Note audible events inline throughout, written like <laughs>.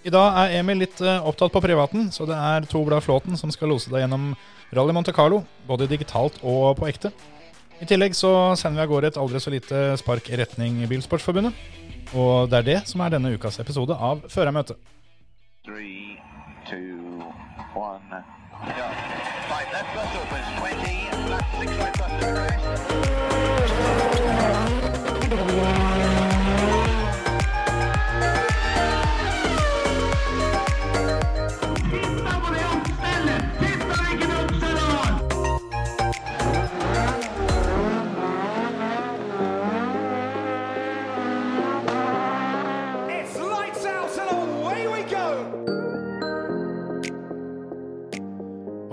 I dag er Emil litt eh, opptatt på privaten, så det er to blad Flåten som skal lose deg gjennom Rally Monte Carlo, både digitalt og på ekte. I tillegg så sender vi av gårde et aldri så lite spark i retning Bilsportsforbundet. Og det er det som er denne ukas episode av Førermøtet. Right,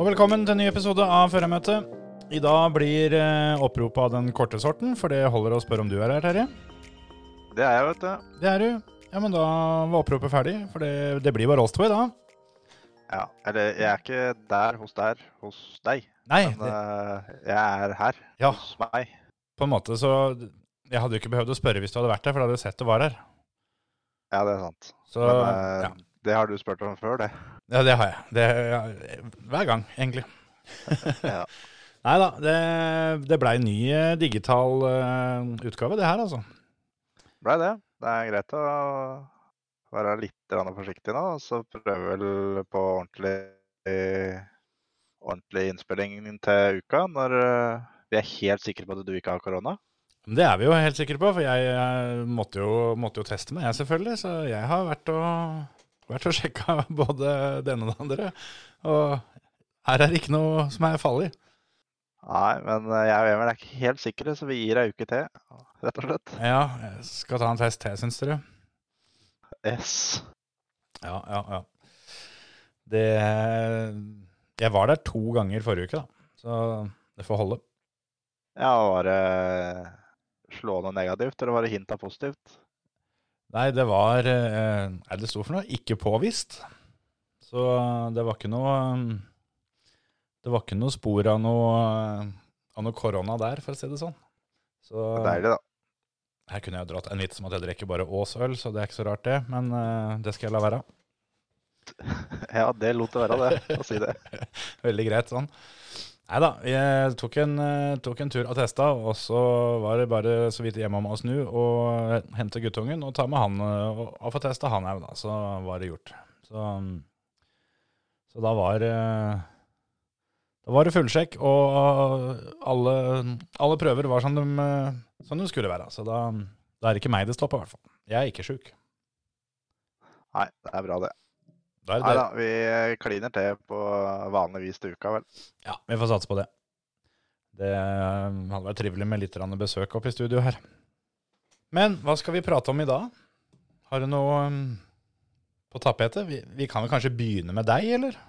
velkommen til en ny episode av Førermøtet. I dag blir eh, oppropet av den korte sorten, for det holder å spørre om du er her, Terje. Det er jeg, vet du. Det er du. Ja, men da var oppropet ferdig, for det, det blir bare oss to i dag. Ja, eller jeg er ikke der hos der hos deg, Nei, men det, eh, jeg er her Ja. hos meg. på en måte så Jeg hadde jo ikke behøvd å spørre hvis du hadde vært der, for da hadde du sett du var her. Ja, det er sant. Så Men eh, ja. det har du spurt om før, det. Ja, det har jeg. Det, ja, hver gang, egentlig. <laughs> Ja. Nei da, det, det blei ny eh, digital uh, utgave, det her, altså. Blei det. Det er greit å være litt forsiktig nå, og så prøve vel på ordentlig, ordentlig innspilling til uka, når eh, vi er helt sikre på at du ikke har korona. Det er vi jo helt sikre på, for jeg, jeg måtte, jo, måtte jo teste meg, jeg selvfølgelig. Så jeg har vært og, vært og sjekka <laughs> både det ene og det andre. Og her er det ikke noe som er farlig. Nei, men eh, jeg og Emil er ikke helt sikre, så vi gir ei uke til, rett og slett. Ja, jeg skal ta en test til, syns dere? Yes. Ja, ja, ja. Det Jeg var der to ganger forrige uke, da. Så det får holde. Ja, var det slående negativt, eller var det hint av positivt? Nei, det var Er Nei, det sto for noe ikke påvist. Så det var ikke noe Det var ikke noe spor av noe av noe korona der, for å si det sånn. Så Deilig, da. her kunne jeg jo dratt en vits om at jeg drikker bare Ås-øl, så det er ikke så rart, det. Men eh, det skal jeg la være. <laughs> Ja, det lot det være, det. Å si det. <laughs> Veldig greit sånn. Nei da, jeg tok en, eh, tok en tur og testa, og så var det bare så vidt hjemme om å snu og hente guttungen og ta med han eh, og, og få testa han òg, da. Så var det gjort. Så, så da var eh, Da var det fullsjekk, og alle, alle prøver var som de, som de skulle være. Så da, da er det ikke meg det på, i hvert fall. Jeg er ikke sjuk. Nei, det er bra, det. Nei da, vi kliner til på vanlig vis til uka, vel. Ja, vi får satse på det. Det eh, hadde vært trivelig med litt besøk oppe i studio her. Men hva skal vi prate om i dag? Har du noe um, på tapetet? Vi, vi kan vel kanskje begynne med deg, eller?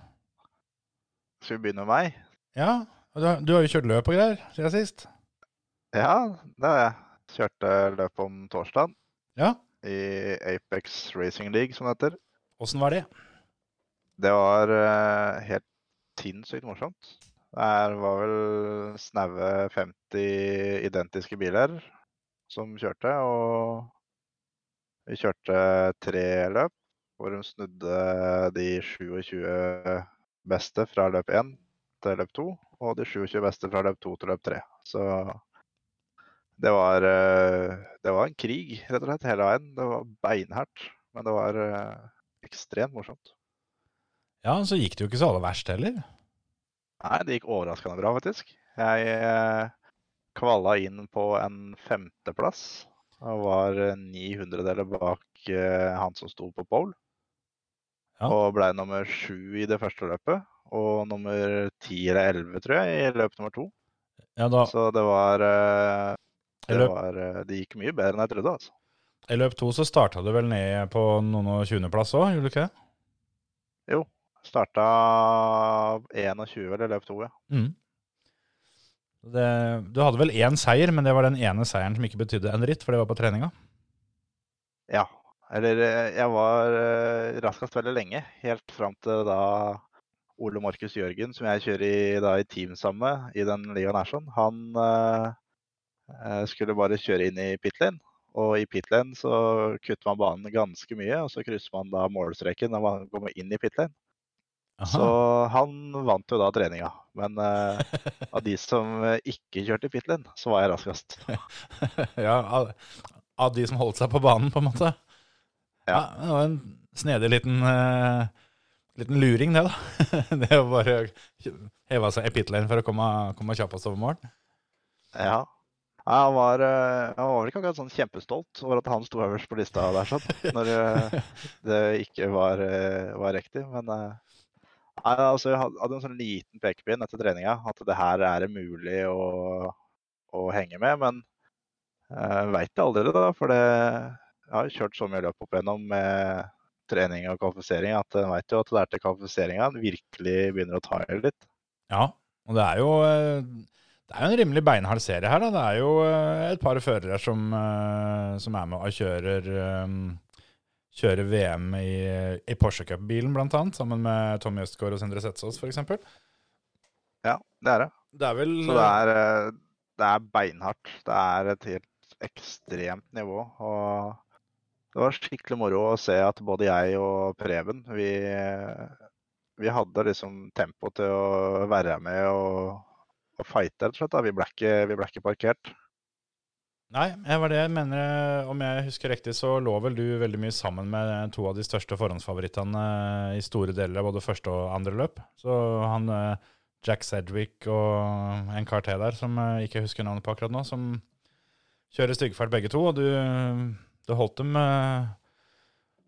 Skal vi begynne med meg? Ja, du, du har jo kjørt løp og greier siden sist. Ja, det har jeg. Kjørte løp om torsdag Ja, i Apex Racing League, som det heter. åssen var det? Det var eh, helt sinnssykt morsomt. Det var vel snaue 50 identiske biler som kjørte, og vi kjørte tre løp hvor de snudde de 27 beste fra løp 1 til løp 2, og de 27 beste fra løp 2 til løp 3. Så det var, eh, det var en krig, rett og slett, hele veien. Det var beinhardt, men det var eh, ekstremt morsomt. Ja, så gikk det jo ikke så aller verst heller. Nei, det gikk overraskende bra, faktisk. Jeg eh, kvala inn på en femteplass og var eh, 900-deler bak eh, han som sto på pole. Ja. Og ble nummer sju i det første løpet. Og nummer ti eller elleve, tror jeg, i løp nummer to. Ja, da, Så det var, eh, det var Det gikk mye bedre enn jeg trodde, altså. I løp to så starta du vel ned på noen og tjuendeplass òg, gjorde du ikke det? Starta 21 eller løp 2, ja. Mm. Det, du hadde vel én seier, men det var den ene seieren som ikke betydde en dritt, for det var på treninga. Ja. Eller eh, jeg var eh, raskest veldig lenge, helt fram til da Ole Markus Jørgen, som jeg kjører i, da, i team sammen med i den ligaen her, sånn, han eh, eh, skulle bare kjøre inn i pit lane. Og i pit lane så kutter man banen ganske mye, og så krysser man da målstreken når man kommer inn i pit lane. Så han vant jo da treninga. Men uh, av de som eh, ikke kjørte pit lane, så var jeg raskest. <laughs> ja, av, av de som holdt seg på banen, på en måte. Ja. Ja. det var en snedig liten, uh, liten luring, det, da. <laughs> det å bare heve seg i pit lane for å komme, komme kjappest over mål. Ja. Nei, Han var, han var vel ikke akkurat sånn kjempestolt over at han sto øverst på lista der, sånn, når <laughs> det ikke var, var riktig. Men altså, jeg hadde en sånn liten pekepinn etter treninga at det her er det mulig å, å henge med. Men jeg veit det aldri, da. For det, jeg har kjørt så mye løp opp igjennom med trening og kvalifisering at en veit jo at det er til kvalifiseringa en virkelig begynner å ta i litt. Ja, og det er jo eh, det er en rimelig beinhard serie her. da. Det er jo eh, et par førere som, eh, som er med og kjører, kjører VM i, i Porsche Cup-bilen, annet, sammen med Tommy Østgaard og Sindre Setsaas, f.eks. Ja, det er det. Det er vel Så det er, eh, det er beinhardt. Det er et helt ekstremt nivå. Og det var skikkelig moro å se at både jeg og Preben, vi, vi hadde liksom tempo til å være med og, og fighte, rett og slett. Vi ble ikke, vi ble ikke parkert. Nei, det var det jeg mener. eh, Om jeg husker riktig, så lå vel du veldig mye sammen med to av de største forhåndsfavorittene i store deler av både første og andre løp. Så han eh, Jack Sedgwick og en kar til der som jeg ikke husker navnet på akkurat nå, som kjører styggfart begge to. Og du, du holdt, dem, eh,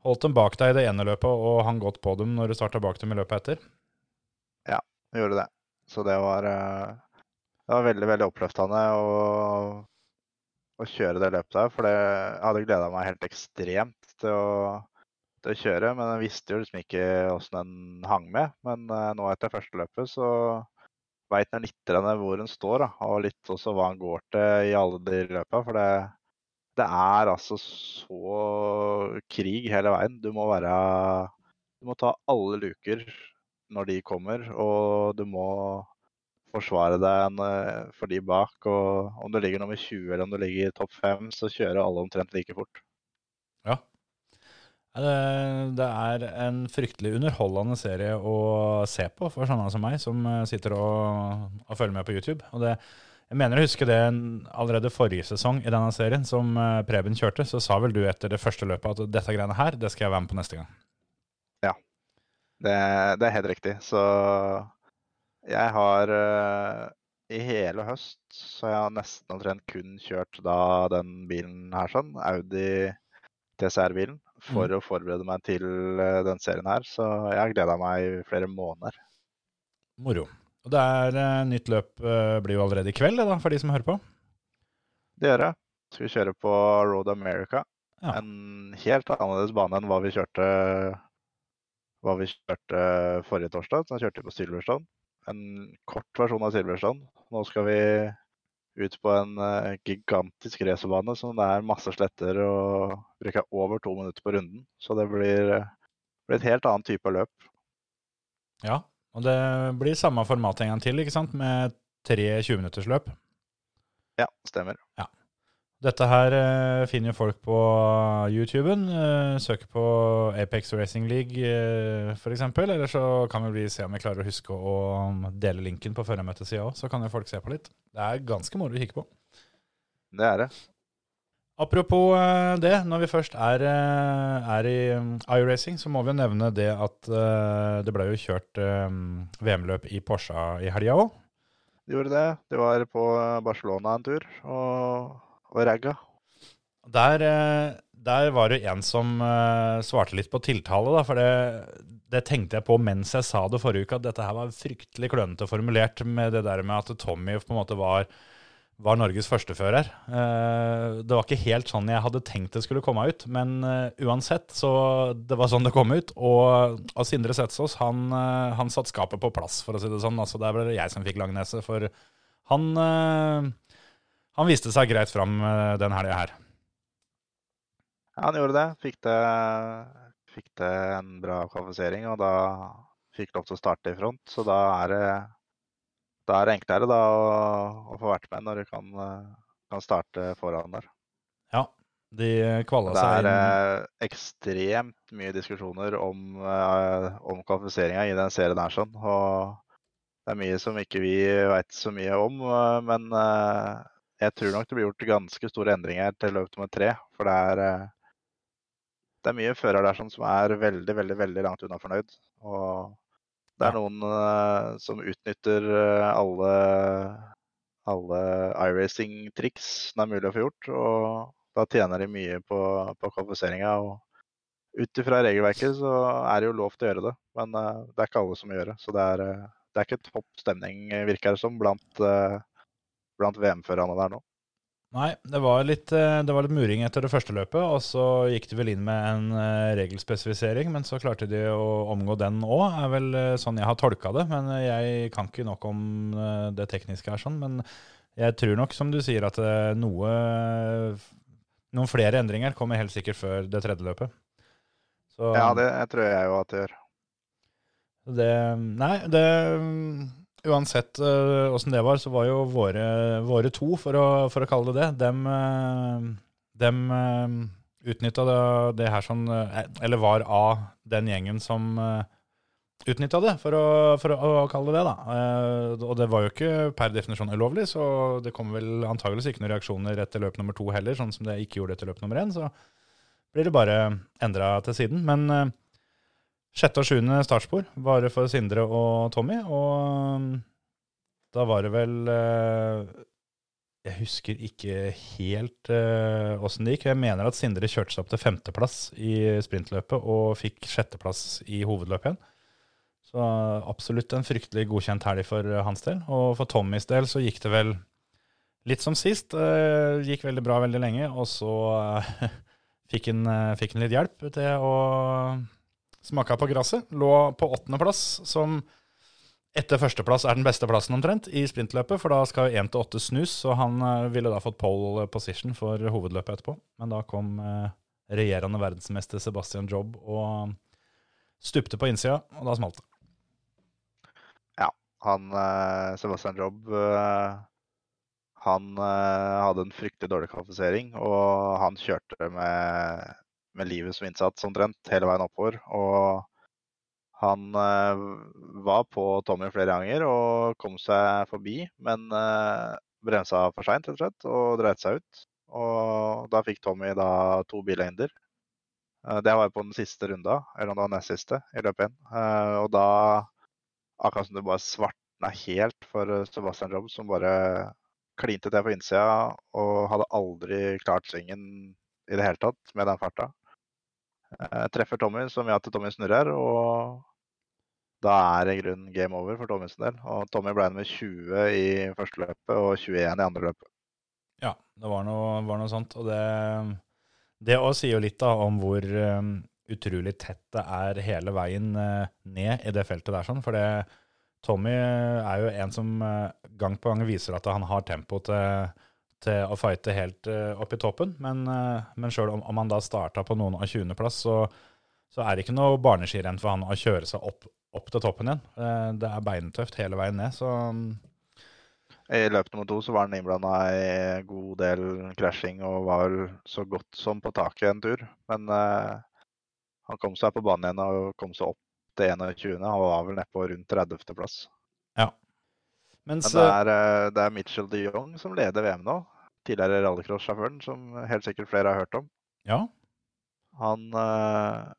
holdt dem bak deg i det ene løpet og hang godt på dem når du starta bak dem i løpet etter. Vi gjorde det. Så det var, eh, det var veldig, veldig oppløftende å, å kjøre det løpet der. For det, jeg hadde gleda meg helt ekstremt til å, til å kjøre, men jeg visste jo liksom ikke åssen den hang med. Men uh, nå etter første løpet så veit en litt hvor en står, da, og litt også hva den går til i alle de løpa. For det, det er altså så krig hele veien. Du må være Du må ta alle luker når de kommer, og du må forsvare deg en, eh, for de bak. Og om du ligger nummer 20 eller om du ligger i topp 5, så kjører alle omtrent like fort. Ja. Ja, Det, er en fryktelig underholdende serie å se på for sånne som meg, som eh, sitter og, og følger med på YouTube. Og det, jeg mener å huske det en- allerede forrige sesong i denne serien, som eh, Preben kjørte, så sa vel du etter det første løpet at dette greiene her, det skal jeg være med på neste gang. Det, det er helt riktig. Så jeg har eh, I hele høst så jeg har nesten omtrent kun kjørt da den bilen her sånn, Audi TCR-bilen, for å forberede meg til eh, den serien her. Så jeg har gleda meg i flere måneder. Moro. Og det er eh, nytt løp blir jo allerede i kveld, da, for de som hører på. Det gjør jeg. Skal vi kjøre på Road America. Ja. En helt annerledes bane enn hva vi kjørte, hva vi kjørte forrige torsdag. Da kjørte vi på Silverstone. En kort versjon av Silverstone. Nå skal vi ut på en eh, gigantisk racerbane som det er masse sletter og bruker over to minutter på runden. Så det blir, eh, blir et helt annet type løp. Ja, og det blir samme format en gang til, ikke sant, med tre 20-minuttersløp. Ja, stemmer. Dette her eh, finner jo folk på YouTuben. Eh, søker på Apex Racing League uh, f.eks. Eller så kan vi se om vi klarer å huske å dele linken på førermøtesida òg. Så kan jo folk se på litt. Det er ganske moro å kikke på. Det er det. Apropos eh, det, når vi først er, eh, er i um, iRacing, så må vi jo nevne det at eh, det ble jo kjørt eh, VM-løp i Porsche i helga òg. Det gjorde det. Det var på Barcelona en tur og, og ragga. Der, eh, der var det en som eh, svarte litt på tiltale, da, for det, det tenkte jeg på mens jeg sa det forrige uke, at dette her var fryktelig klønete formulert med det der med at Tommy på en måte var, var Norges førstefører. Eh, det var ikke helt sånn jeg hadde tenkt det skulle komme ut, men uansett, så det var sånn det kom ut. Og, og Sindre Setsås, han, han satte skapet på plass, for å si det sånn. Altså, der ble det jeg som fikk langnese, for han, han viste seg greit fram eh, den helga her. Ja, han gjorde det. Fikk det, fikk det en bra kvalifisering, og da fikk lov til å starte i front. Så da er det, da er det enklere da, å, å få vært med når du kan, kan starte foran der. Ja, De kvala Det seg er inn eh, ekstremt mye diskusjoner om, eh, om kvalifiseringa i den serien her. sånn, og Det er mye som ikke vi veit så mye om, men jeg tror nok det blir gjort ganske store endringer til løp nummer tre. For det er, eh, det er mye førere der som er veldig, veldig, veldig langt unna fornøyd. Og det er noen uh, som utnytter eh, alle, alle iRacing-triks det er mulig å få gjort. Og da tjener de mye på, på kvalifiseringa. Og ut ifra regelverket så er det jo lov til å gjøre det, men uh, det er ikke alle som gjør det. Så det er, uh, det er ikke topp stemning, virker det som, blant, blant VM-førerne der nå. Nei, det var, litt, eh, det var litt muring etter det første løpet, og så gikk de vel inn med en eh, regelspesifisering, men så klarte de å omgå den òg, er vel eh, sånn jeg har tolka det. Men jeg kan ikke nok om det tekniske her, sånn, men jeg tror nok, som du sier, at noe Noen flere endringer kommer helt sikkert før det tredje løpet. Så, Ja, det tror jeg jo at det gjør. Det, nei, det Uansett åssen det var, så var jo våre, våre to, for å, for å kalle det det, dem, eh, dem eh, utnytta det, det her sånn eh, Eller var av den gjengen som uh, utnytta det, for, å, for å, kalle det det. da. Eh, og det var jo ikke per definisjon ulovlig, så det kom vel antageligvis ikke noen reaksjoner etter løp nummer to heller, sånn som det ikke gjorde etter løp nummer én. Så blir det bare endra til siden. Men eh, Sjette og sjuende startspor var det for Sindre og Tommy, og um, da var det vel eh, Jeg husker ikke helt eh, åssen det gikk. Jeg mener at Sindre kjørte seg opp til femteplass i sprintløpet og fikk sjetteplass i hovedløpet igjen. Så absolutt en fryktelig godkjent helg for eh, hans del. Og for Tommys del så gikk det vel litt som sist. eh, Gikk veldig bra veldig lenge, og så eh, <laughs> fikk han eh, fikk han litt hjelp til å smaka på gresset. Lå på åttendeplass, som etter førsteplass er den beste plassen omtrent i sprintløpet, for da skal jo 1 til 8 snus, så han eh, ville da fått pole position for hovedløpet etterpå. Men da kom eh, regjerende verdensmester Sebastian Jobb og stupte på innsida, og da smalt det. Han, eh, Sebastian Jobb han hadde en fryktelig dårlig kvalifisering, og han kjørte med, med livet som innsats omtrent hele veien oppover. Og han eh, var på Tommy flere ganger og kom seg forbi, men eh, bremsa for seint rett og slett, og dreit seg ut. Og da fikk Tommy da to bilhinder. Eh, Det var på den siste runda, eller om det var nest siste, i løpet én. Og da akkurat som det bare svartna helt for eh, Sebastian Jobb, som bare klinte til på innsida og hadde aldri klart svingen i det hele tatt med den farta. Eh, treffer Tommy, som gjør at Tommy snurrer, og da er i grunnen game over for Tommys del. Og Tommy ble nummer 20 i første løpet og 21 i andre løpet. Ja, det var noe, var noe sånt. Og det, det også sier jo litt da om hvor um, utrolig tett det er hele veien uh, ned i det feltet der. sånn, For det, Tommy er jo en som gang på gang viser at han har tempo til, til å fighte helt eh, opp i toppen. Men, uh, men sjøl om, om han da starta på noen av 20.-plass, så, så er det ikke noe barneskirenn for han å kjøre seg opp, opp til toppen igjen. Eh, det er beintøft hele veien ned. så... um, I løp nummer to så var han innblanda i en god del krasjing og var så godt som på taket en tur. Men eh, han kom seg på banen igjen og kom seg opp til 21. Han var vel nedpå rundt 30. plass. Mens, Men det er, eh, det er Mitchell de Jong som leder VM nå. Tidligere rallycross-sjåføren, som helt sikkert flere har hørt om. ja, Han uh,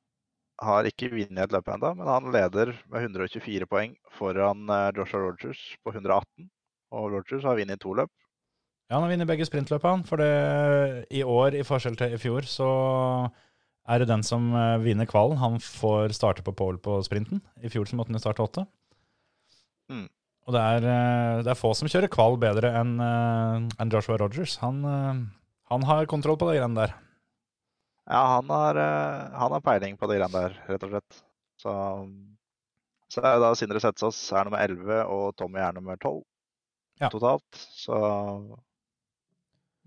har ikke vunnet et løp ennå, men han leder med 124 poeng foran eh, Joshua Rogers på 118. Og Rogers har vunnet to løp. Ja, han har vunnet begge sprintløpene. For det, i år, i forskjell til i fjor, så er det den som vinner kvalen. Han får starte på pole på sprinten. I fjor så måtte han starte åtte. Mm. Og det er, eh, det er få som kjører kval bedre enn en Joshua Rogers. Han, eh, han har kontroll på de greiene der. Ja, han har, eh, han har peiling på de greiene der, rett og slett. Så, så er det da Sindre Setsaas er nummer 11, og Tommy er nummer 12 Ja. totalt. Så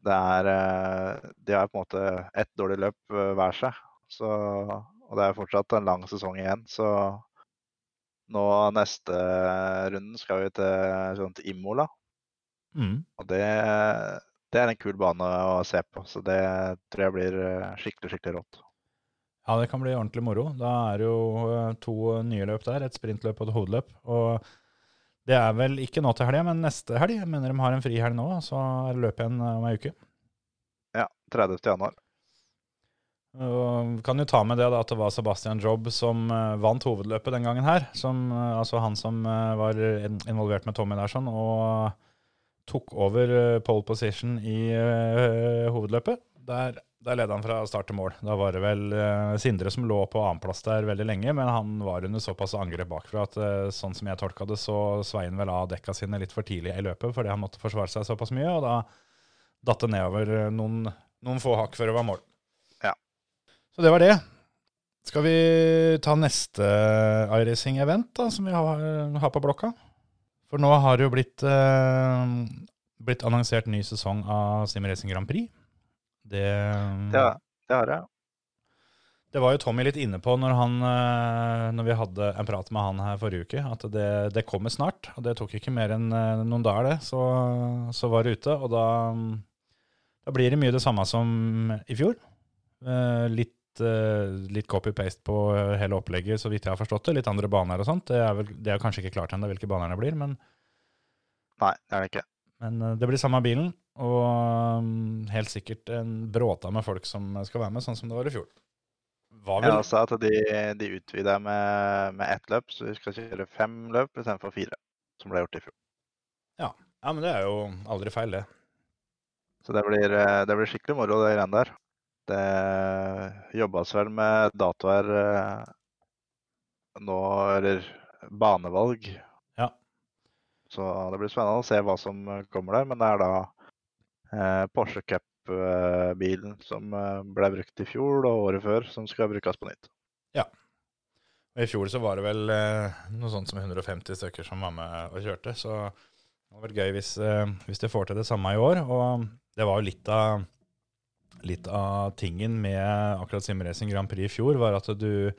det er eh, De har på en måte ett dårlig løp eh, hver seg. Så, og det er fortsatt en lang sesong igjen, så nå neste runden skal vi til, sånn, til Imola. Mm. Og det, det er en kul bane å se på. Så det tror jeg blir eh, skikkelig, skikkelig rått. Ja, det kan bli ordentlig moro. Da er det jo eh, to nye løp der, et sprintløp og et hovedløp. Og det er vel ikke nå til helga, men neste helg. Jeg mener de har en frihelg nå, så er det løp igjen eh, om ei uke. Ja, 30. januar. Og kan jo ta med det da at det var Sebastian Jobb som uh, vant hovedløpet den gangen her. Som, uh, altså han som eh, var in- involvert med Tommy sånn, og tok over pole position i hovedløpet. Der, der leda han fra start til mål. Da var det vel Sindre som lå på annenplass der veldig lenge, men han var under såpass angrep bakfra at sånn som jeg tolka det, så svei han vel av dekka sine litt for tidlig i løpet fordi han måtte forsvare seg såpass mye, og da datt det nedover noen, noen få hakk før det var mål. Så det var det. Skal vi ta neste iRacing-event da, som vi har, har på blokka? For nå har det jo blitt, eh, blitt annonsert ny sesong av Simracing Grand Prix. Det, Det, det har jeg. det var jo Tommy litt inne på når, han, eh, når vi hadde en prat med han her forrige uke, at det, det kommer snart. Og det tok ikke mer enn eh, noen dager, det. Så, så var det ute. Og da, da blir det mye det samme som i fjor. Eh, litt litt copy-paste på hele opplegget, så vidt jeg har forstått det. Litt andre baner og sånt. Det er, vel, det er kanskje ikke klart ennå hvilke baner det blir, men, Nei, det er det ikke. men eh, det blir samme bilen. Og mm, helt sikkert en bråta med folk som skal være med, sånn som det var i fjor. Var Jeg sa også at de, de utvider med, med ett løp, så vi skal kjøre fem løp istedenfor fire, som ble gjort i fjor. ja, men det er jo aldri feil, det. Så det blir, eh, det blir skikkelig moro, det greiene der. Det jobbes vel med datoer eh, nå, eller banevalg. Ja. Så det blir spennende å se hva som eh, kommer der. Men det er da eh, Porsche Cup-bilen som eh, ble brukt i fjor og året før, som skal brukes på nytt. Ja. Og I fjor så var det vel eh, noe sånt som 150 stykker som var med og kjørte, så det var vært gøy hvis, eh, hvis de får til det samme i år. Og det var jo litt av, litt av tingen med akkurat Simracing Grand Prix i fjor, var at du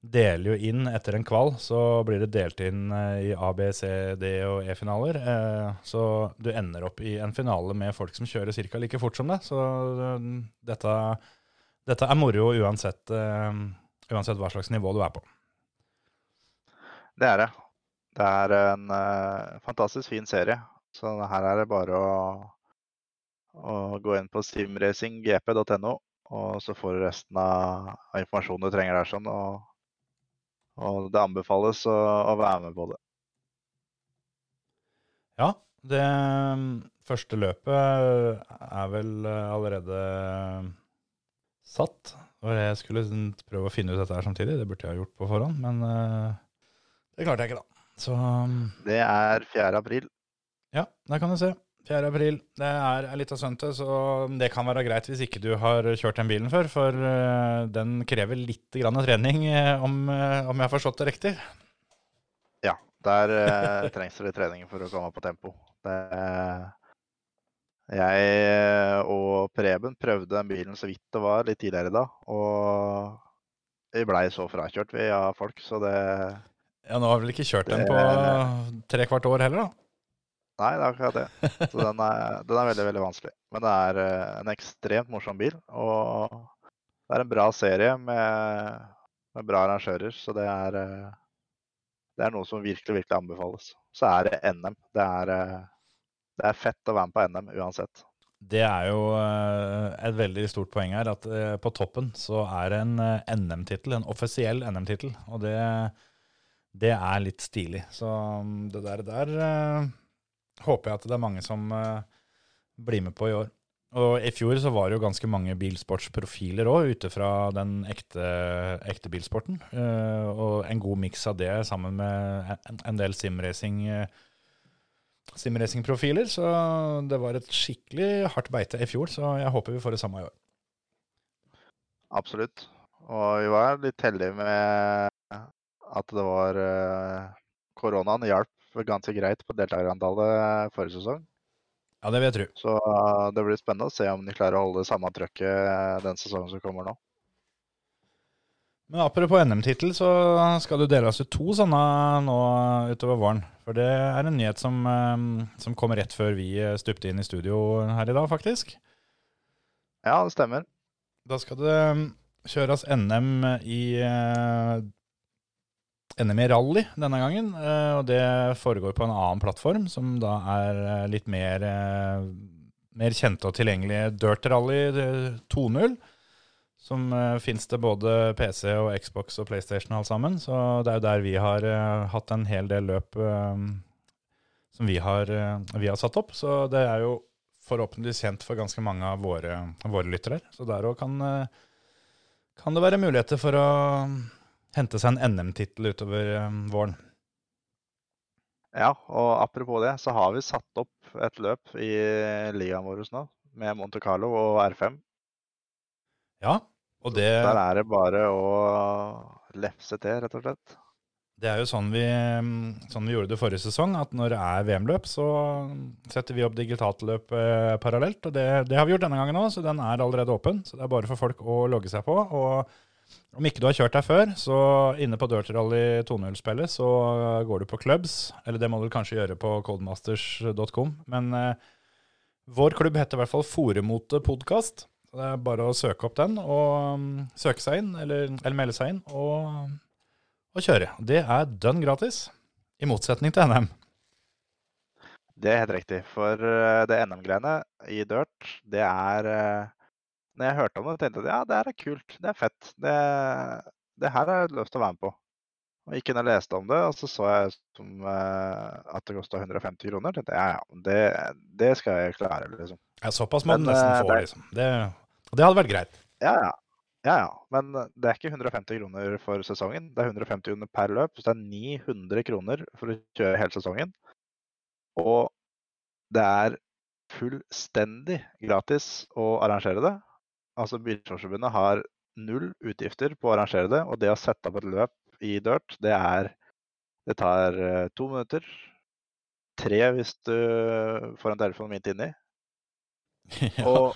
deler jo inn etter en kval, så blir det delt inn eh, i A, B, C, D og E-finaler. Eh, Så du ender opp i en finale med folk som kjører ca. like fort som deg. Så eh, dette, dette er moro uansett, uansett hva slags nivå du er på. Det er det. Det er en fantastisk fin serie. Så her er det bare å, å gå inn på simracinggp.no, og så får du resten av, informasjonen du trenger der. sånn, og, og det anbefales å, å være med på det. Ja, det mm, første løpet er vel eh, allerede satt. Og jeg skulle prøve å finne ut dette her samtidig, det burde jeg ha gjort på forhånd, men eh, det klarte jeg ikke da. Så mm, Det er 4. april. ja, der kan du se. 4. april. Det er ei lita til, så det kan være greit hvis ikke du har kjørt den bilen før, for eh, den krever litt grann trening, eh, om, eh, om jeg har forstått det riktig. Ja, der eh, trengs det litt trening for å komme på tempo. Det, jeg og Preben prøvde den bilen så vidt det var litt tidligere da, og vi blei så frakjørt vi av folk, så det Ja, nå har vel ikke kjørt den på trekvart tre kvart år heller, da? Nei, det er akkurat det. Så den er, den er veldig, veldig vanskelig. Men det er eh, en ekstremt morsom bil, og det er en bra serie med, med bra arrangører, så det er eh, det er noe som virkelig, virkelig anbefales. Så er det NM. Det er, eh, det er fett å være med på NM uansett. Det er jo et veldig stort poeng her, at på toppen så er det en NM-tittel, en offisiell NM-tittel, og det, det er litt stilig. Så mm, det der, der håper jeg at det er mange som uh, blir med på i år. Og i fjor så var det jo ganske mange bilsportsprofiler òg, ute fra den ekte, ekte bilsporten. Uh, og en god miks av det sammen med en, en del simracing eh, simracingprofiler, så det var et skikkelig hardt beite i fjor, så jeg håper vi får det samme i år. Absolutt. Og vi var litt heldige med at det var Koronaen hjalp ganske greit på deltakerantallet forrige sesong. Ja, det vil jeg tro. Så eh, det blir spennende å se om de klarer å holde det samme trøkket den sesongen som kommer nå. Men apropos NM-tittel, så skal det deles ut to sånne nå utover våren. For det er en nyhet som, eh, som kom rett før vi eh, stupte inn i studio her i dag, faktisk. Ja, det stemmer. Da skal det kjøres NM i eh, NM i rally denne gangen. eh, og det foregår på en annen plattform, som da er eh, litt mer, eh, mer kjente og tilgjengelige Dirt Rally eh, 2.0. Som uh, fins det både PC og Xbox og PlayStation alt sammen. Så det er jo der vi har hatt en hel del løp som vi har, vi har satt opp. Så det er jo forhåpentligvis kjent for ganske mange av våre, våre lyttere. Så der òg kan, kan det være muligheter for å hente seg en NM-tittel utover eh, våren. Ja, og apropos det, så har vi satt opp et løp i ligaen vår nå, med Monte Carlo og R5. Ja, og det, Der er det bare å lefse til, rett og slett. det er jo sånn vi, sånn vi gjorde det forrige sesong, at når det er VM-løp, så setter vi opp digitalt løp eh, parallelt. Og det, det har vi gjort denne gangen òg, så den er allerede åpen. Så det er bare for folk å logge seg på. Og om ikke du har kjørt der før, så inne på Dirt Rally 2.0-spillet så går du på clubs. Eller det må du kanskje gjøre på coldmasters.com. Men eh, vår klubb heter i hvert fall Foremote podkast. Det er bare å søke opp den og um, søke seg inn, eller, eller melde seg inn, og, og kjøre. Det er dønn gratis, i motsetning til NM. Det er helt riktig. For eh, det NM-greiene i Dirt, det er eh, Når jeg hørte om det, tenkte jeg at ja, det her er kult. Det er fett. Det, det her har jeg lyst til å være med på. Og gikk inn og leste om det, og så så jeg som, eh, at det kosta 150 kroner. tenkte jeg ja, ja, det, det skal jeg klare, liksom. Ja, såpass må du nesten eh, få, det- liksom. Det, det hadde vært greit. Ja, ja. Ja, ja. Men det er ikke 150 kroner for sesongen. Det er 150 kroner per løp. Så det er 900 kroner for å kjøre hele sesongen. Og det er fullstendig gratis å arrangere det. Altså Bilsportsforbundet har null utgifter på å arrangere det. Og det å sette opp et løp i dirt, det er Det tar eh, to minutter. Tre hvis du får en telefon midt inni. <laughs> ja. Og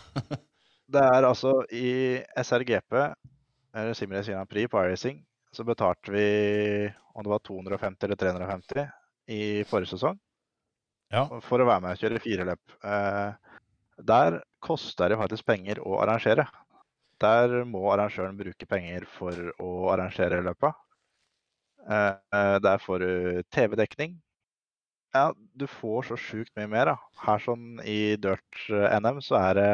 det er altså i SRGP, eller Simrace Grand Prix på iRacing, så betalte vi om det var 250 eller 350 i forrige sesong ja. for å være med og kjøre fire løp. Eh, der koster det faktisk penger å arrangere. Der må arrangøren bruke penger for å arrangere løpet. Eh, eh, der får du TV-dekning. Ja, du får så sjukt mye mer. da. Her sånn i Dirt-NM så er det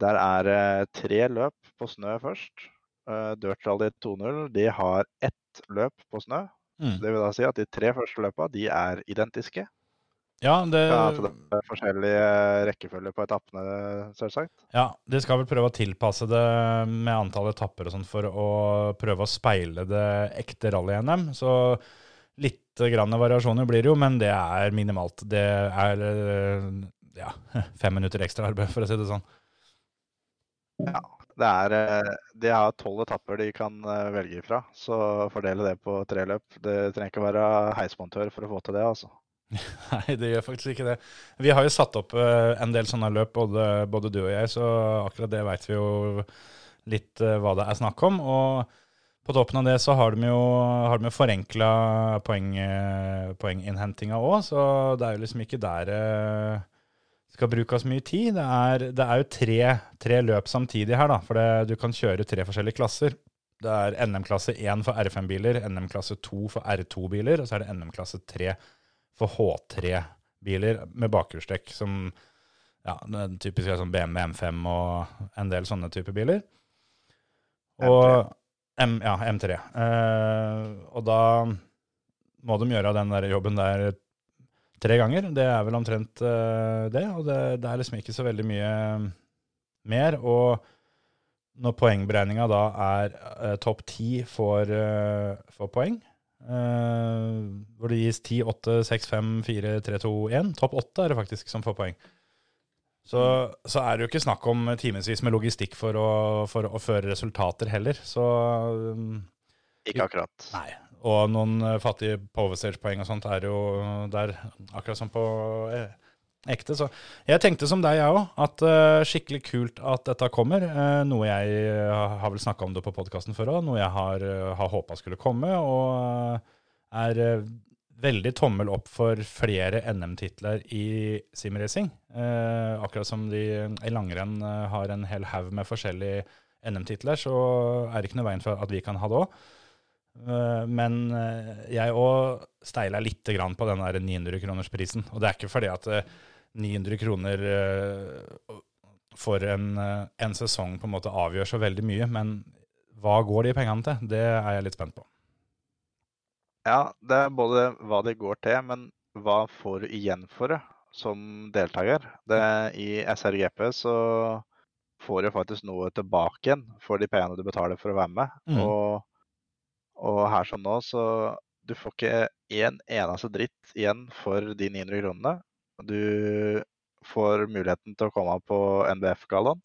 Der er det tre løp på snø først. Dirt Rally 2.0 de har ett løp på snø. Mm. Det vil da si at de tre første løpa de er identiske. Ja, det, Ja, altså det er forskjellige rekkefølger på etappene, selvsagt. ja, de skal vel prøve å tilpasse det med antall etapper og sånn for å prøve å speile det ekte rally-NM. Så litt grann variasjoner blir det jo, men det er minimalt. Det er eh, ja, <laughs> fem minutter ekstra arbeid, for å si det sånn. Ja. Det er, eh, de har tolv etapper de kan eh, velge fra, så fordele det på tre løp. Det trenger ikke være heismontør for å få til det, altså. <laughs> Nei, det gjør faktisk ikke det. Vi har jo satt opp eh, en del sånne løp, både, både du og jeg, så akkurat det veit vi jo litt eh, hva det er snakk om. Og på toppen av det så har de jo, har de jo forenkla poeng, eh, poenginnhentinga òg, så det er jo liksom ikke der det skal brukes mye tid. Det er, det er jo tre, tre løp samtidig her, da, for det, du kan kjøre tre forskjellige klasser. Det er NM-klasse 1 for R5-biler, NM-klasse 2 for R2-biler, og så er det NM-klasse 3 for H3-biler med bakhjulstrekk, som ja, typisk er sånn BMW M5 og en del sånne typer biler. Og M, ja, M3. Eh, og da må de gjøre den der jobben der tre ganger. Det er vel omtrent eh, det, og det, det er liksom ikke så veldig mye mer. Og når poengberegninga da er eh, topp ti får, eh, får poeng, eh, hvor det gis 10, 8, 6, 5, 4, 3, 2, 1. Topp 8 er det faktisk som får poeng. Så, så er det jo ikke snakk om timevis med logistikk for å, for å føre resultater heller. Så um, Ikke akkurat. Nei. Og noen eh, fattige powerstage-poeng og sånt er jo der, akkurat som på eh, ekte. Så jeg tenkte som deg, jeg òg, at uh, skikkelig kult at dette kommer. Uh, noe jeg har vel snakka om det på podkasten før òg, noe jeg har, uh, har håpa skulle komme. Og er veldig tommel opp for flere NM-titler i simracing. Akkurat som de i langrenn har en hel haug med forskjellige NM-titler, så er det ikke noe veien for at vi kan ha det òg. Men jeg òg steila litt på den der 900-kronersprisen. Og det er ikke fordi at 900 kroner eh, for en, eh, en sesong på en måte avgjør så veldig mye, men hva går de pengene til? Det er jeg litt spent på. Ja, det er både hva det går til, men hva får du igjen for det som deltaker? Det, I SRGP så får du faktisk noe tilbake igjen for de pengene du betaler for å være med. Mm. Og, og her som nå, så du får ikke en eneste dritt igjen for de 900 kronene. Du får muligheten til å komme på NBF-gallaen,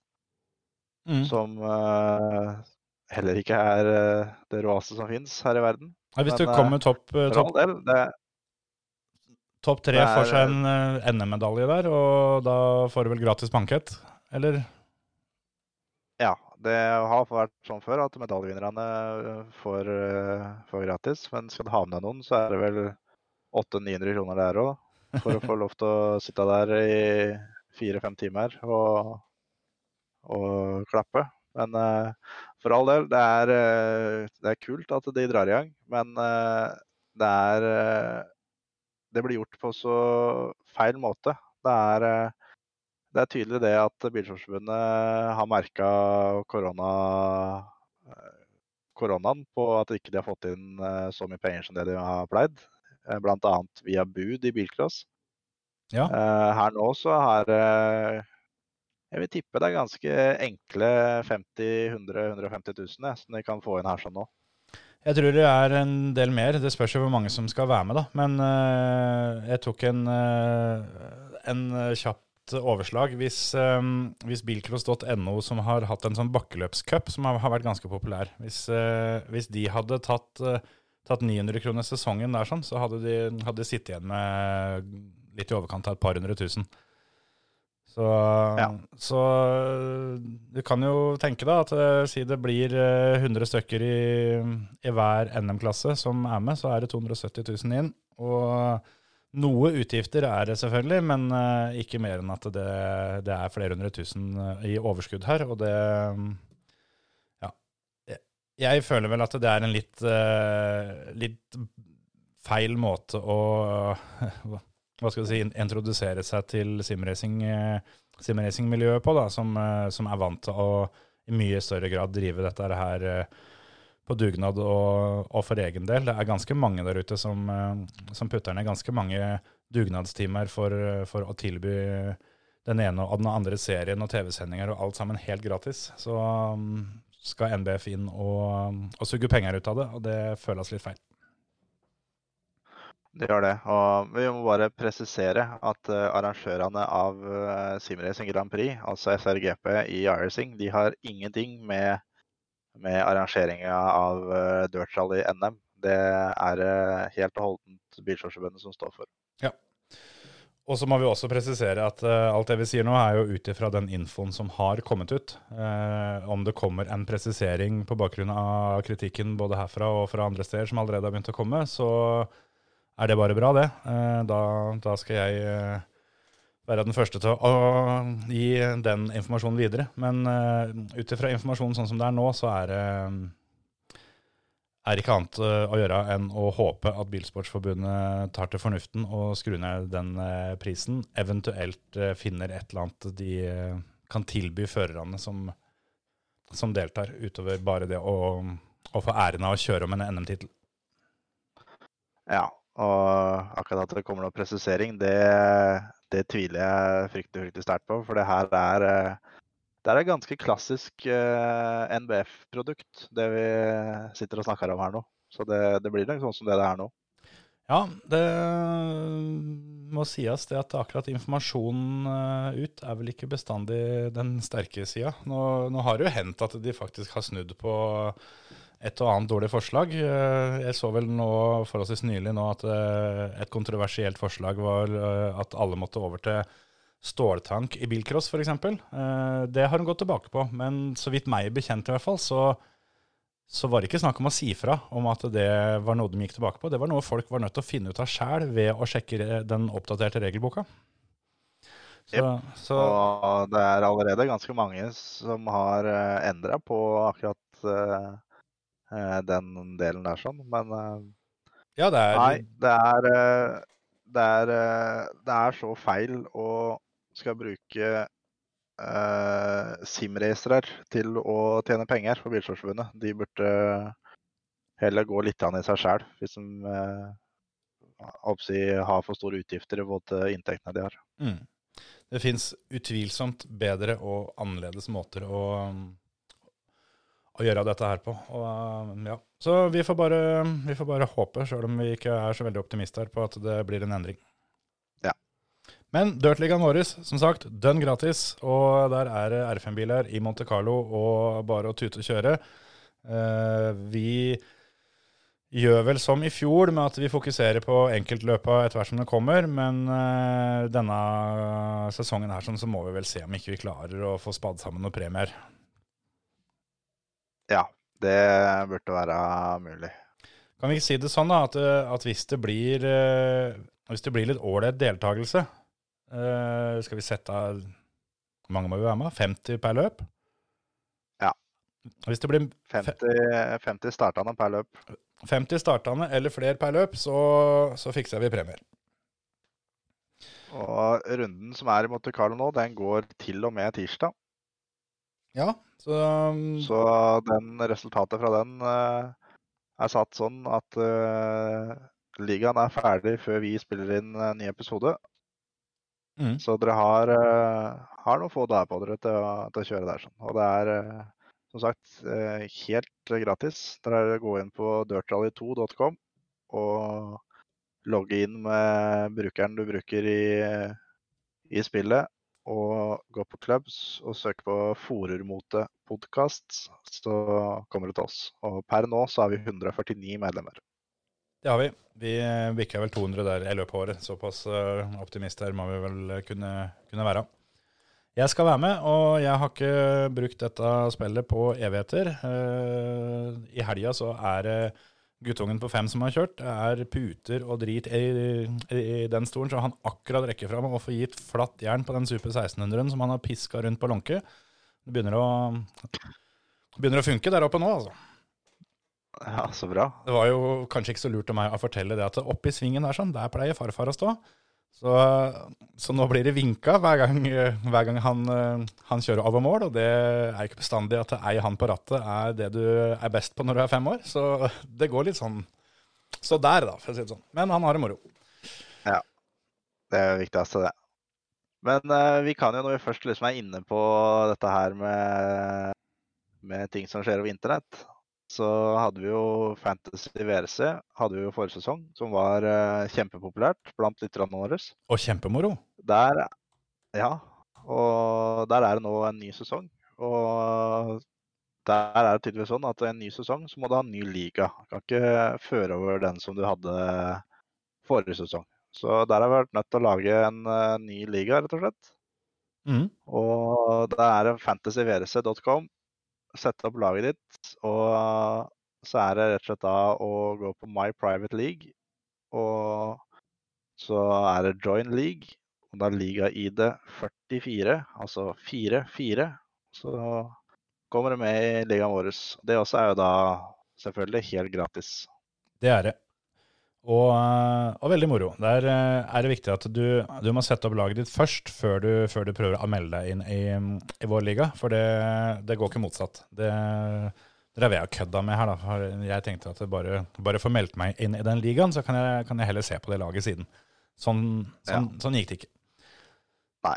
Mm. som uh, heller ikke er uh, det råeste som fins her i verden. Ja, hvis du men, kommer topp eh, For topp det, topp tre, er- får seg en NM-medalje der, og da får du vel gratis bankett? Eller? Ja, det har vært sånn før at medaljevinnerne får, får gratis. Men skal du ha med deg noen, så er det vel 800-900 kroner der òg. For å få lov til å sitte der i fire-fem timer og, og klappe. Men uh, for all del, det er, uh, det er kult at de drar i gang. Men uh, det er Det blir gjort på så feil måte. Det er det er tydelig det at Bilsportsforbundet har merka korona, koronaen på at ikke de har fått inn så mye penger som det de har pleid. Eh, annet via bud i bilcross. Ja. Eh, Her nå så har eh, Jeg vil tippe det er ganske enkle 50 100 150 000 jeg, som de kan få inn her sånn nå. Jeg tror det er en del mer. Det spørs jo hvor mange som skal være med, da. Men jeg tok en, en kjapt overslag. Hvis, uh, hvis bilcross.no, som har hatt en sånn bakkeløpscup som har, har vært ganske populær, hvis, hvis de hadde tatt, tatt 900 kroner sesongen der, sånn, så hadde de, hadde de sittet igjen med litt i overkant av et par hundre tusen. Så, så du kan jo tenke deg at eh, si det blir eh, 100 stykker i, i hver NM-klasse som er med, så er det 270 000 inn. Og noe utgifter er det selvfølgelig, men eh, ikke mer enn at det, det er flere hundre tusen eh, i overskudd her. Og det Ja. Jeg, føler vel at det er en litt, uh, litt feil måte å <laughs> hva skal du si, introdusere seg til eh, simracing-miljøet på, da, som, eh, som er vant til å i mye større grad drive dette her på dugnad og, og for egen del. Det er ganske mange der ute som, som putter ned ganske mange dugnadstimer for, for å tilby den ene og den andre serien og TV-sendinger og alt sammen helt gratis. Så um, skal NBF inn og, og suge penger ut av det, og det føles litt feil. Det gjør det. Og vi må bare presisere at eh, arrangørene av uh, Simracing Grand Prix, altså SRGP i iRacing, de har ingenting med, med arrangeringa av uh, Dirt Rally NM. Det er helt og holdent Bilsportsforbundet som står for. Og så må vi også presisere at uh, alt det vi sier nå, er jo ut ifra den infoen som har kommet ut. Uh, om det kommer en presisering på bakgrunn av kritikken både herfra og fra andre steder som allerede har begynt å komme, så er det bare bra, det. Uh, da, da skal jeg være den første til å gi den informasjonen videre. Men uh, ut ifra informasjonen sånn som det er nå, så er det er ikke annet eh, å gjøre enn å håpe at Bilsportsforbundet tar til fornuften og skrur ned den eh, prisen. Eventuelt eh, finner et eller annet de kan tilby førerne som, som deltar, utover bare det å, å få æren av å kjøre om en NM-tittel. Ja, og akkurat at det kommer noe presisering, det, det tviler jeg fryktelig, fryktelig sterkt på. For det her er, eh, det er et ganske klassisk uh, NBF-produkt, det vi sitter og snakker om her nå. Så det, det blir nok sånn som det det er nå. Ja, det må sies det at akkurat informasjonen eh, ut er vel ikke bestandig den sterke sida. Nå, nå har det jo hendt at de faktisk har snudd på et og annet dårlig forslag. Eh, Jeg så vel nå forholdsvis nylig nå at eh, et kontroversielt forslag var eh, at alle måtte over til ståltank i bilcross, f.eks. Uh, det har hun gått tilbake på, men så vidt meg bekjent i hvert fall, så, så var det ikke snakk om å si fra om at det var noe de gikk tilbake på. Det var noe folk var nødt til å finne ut av sjæl ved å sjekke den oppdaterte regelboka. Så, så Og det er allerede ganske mange som har uh, endra på akkurat uh, eh, den delen der, sånn. Men uh, ja, det er nei, det er, uh, det er eh, Det er så feil å skal bruke uh, simracere til å tjene penger for Bilsportsforbundet. De burde heller gå litt an i seg sjæl, hvis de uh, har for store utgifter i forhold til inntektene de har. Mm. Det fins utvilsomt bedre og annerledes måter å, å gjøre dette her på. Og, ja. Så vi får, bare, vi får bare håpe, sjøl om vi ikke er så veldig optimister, på at det blir en endring. Men Dirtligaen vår, som sagt, dønn gratis. Og der er det R5-biler i Monte Carlo og bare å tute og kjøre. Eh, vi gjør vel som i fjor, med at vi fokuserer på enkeltløpa etter hvert som det kommer. Men uh, denne sesongen her sånn, så må vi vel se om ikke vi klarer å få spadd sammen noen premier. Ja, det burde være mulig. Kan vi ikke si det sånn da, at, at hvis, det blir, hvis det blir litt ålreit deltakelse uh, Skal vi sette av Hvor mange må vi være med? 50 per løp? Ja. Hvis det blir 50, 50 startende per løp. 50 startende eller flere per løp, så, så fikser vi premier. Og runden som er i Monte Carlo nå, den går til og med tirsdag. Ja, så Så den resultatet fra den uh, er satt sånn at uh, ligaen er ferdig før vi spiller inn en ny episode. Mm. Så dere har, uh, har noen få dager på dere til å, til å kjøre der. Sånn. Og det er som sagt helt gratis. Dere går inn på dirtrally2.com og logge inn med brukeren du bruker i, i spillet. Og gå på clubs og søk på Forermote podkast, så kommer du til oss. Og per nå så har vi 149 medlemmer. Det har vi. Vi bikka vel 200 der i løpet av året. Såpass optimister må vi vel kunne, kunne være. Jeg skal være med, og jeg har ikke brukt dette spillet på evigheter. I helga så er det guttungen på fem som har kjørt. Det er puter og drit i, i, den stolen, så han akkurat rekker fram og får gitt flatt jern på den Super 1600-en som han har piska rundt på lånke. Det begynner å, begynner å funke der oppe nå, altså. Ja, så bra. Det var jo kanskje ikke så lurt av meg å fortelle det at oppe i svingen der sånn, der pleier farfar å stå. Så, så, nå blir det vinka hver gang, hver gang han, han, kjører over mål, og det er ikke bestandig at ei han på rattet er det du er best på når du er fem år. Så det går litt sånn Så der, da, for å si det sånn. Men han har det moro. Ja. Det er det viktigste, det. Men uh, vi kan jo, når vi først liksom er inne på dette her med, med ting som skjer over internett, så hadde vi jo Fantasy VRC hadde vi jo forrige sesong, som var uh, kjempepopulært blant lytterne våre. Og kjempemoro. Der, ja. Og der er det nå en ny sesong. Og der er det tydeligvis sånn at en ny sesong så må du ha en ny liga. Du kan ikke føre over den som du hadde forrige sesong. Så der har vi vært nødt til å lage en uh, ny liga, rett og slett. Mm. Og det er fantasyvrc.com sette opp laget ditt, og så er det rett og slett da å gå på My Private League. Og så er det Join League, og da liga-ID 44, altså 4-4. Så kommer du med i ligaen vår. Det også er jo da selvfølgelig helt gratis. Det er det. Og, og, veldig moro. Der er det viktig at du, du, må sette opp laget ditt først, før du, før du prøver å melde deg inn i, i vår liga. For det, det, går ikke motsatt. Det drev jeg og kødda med her. da. Jeg tenkte at bare, bare få meldt meg inn i den ligaen, så kan jeg, kan jeg heller se på det laget siden. Sånn, sånn, ja. sånn, gikk det ikke. Nei.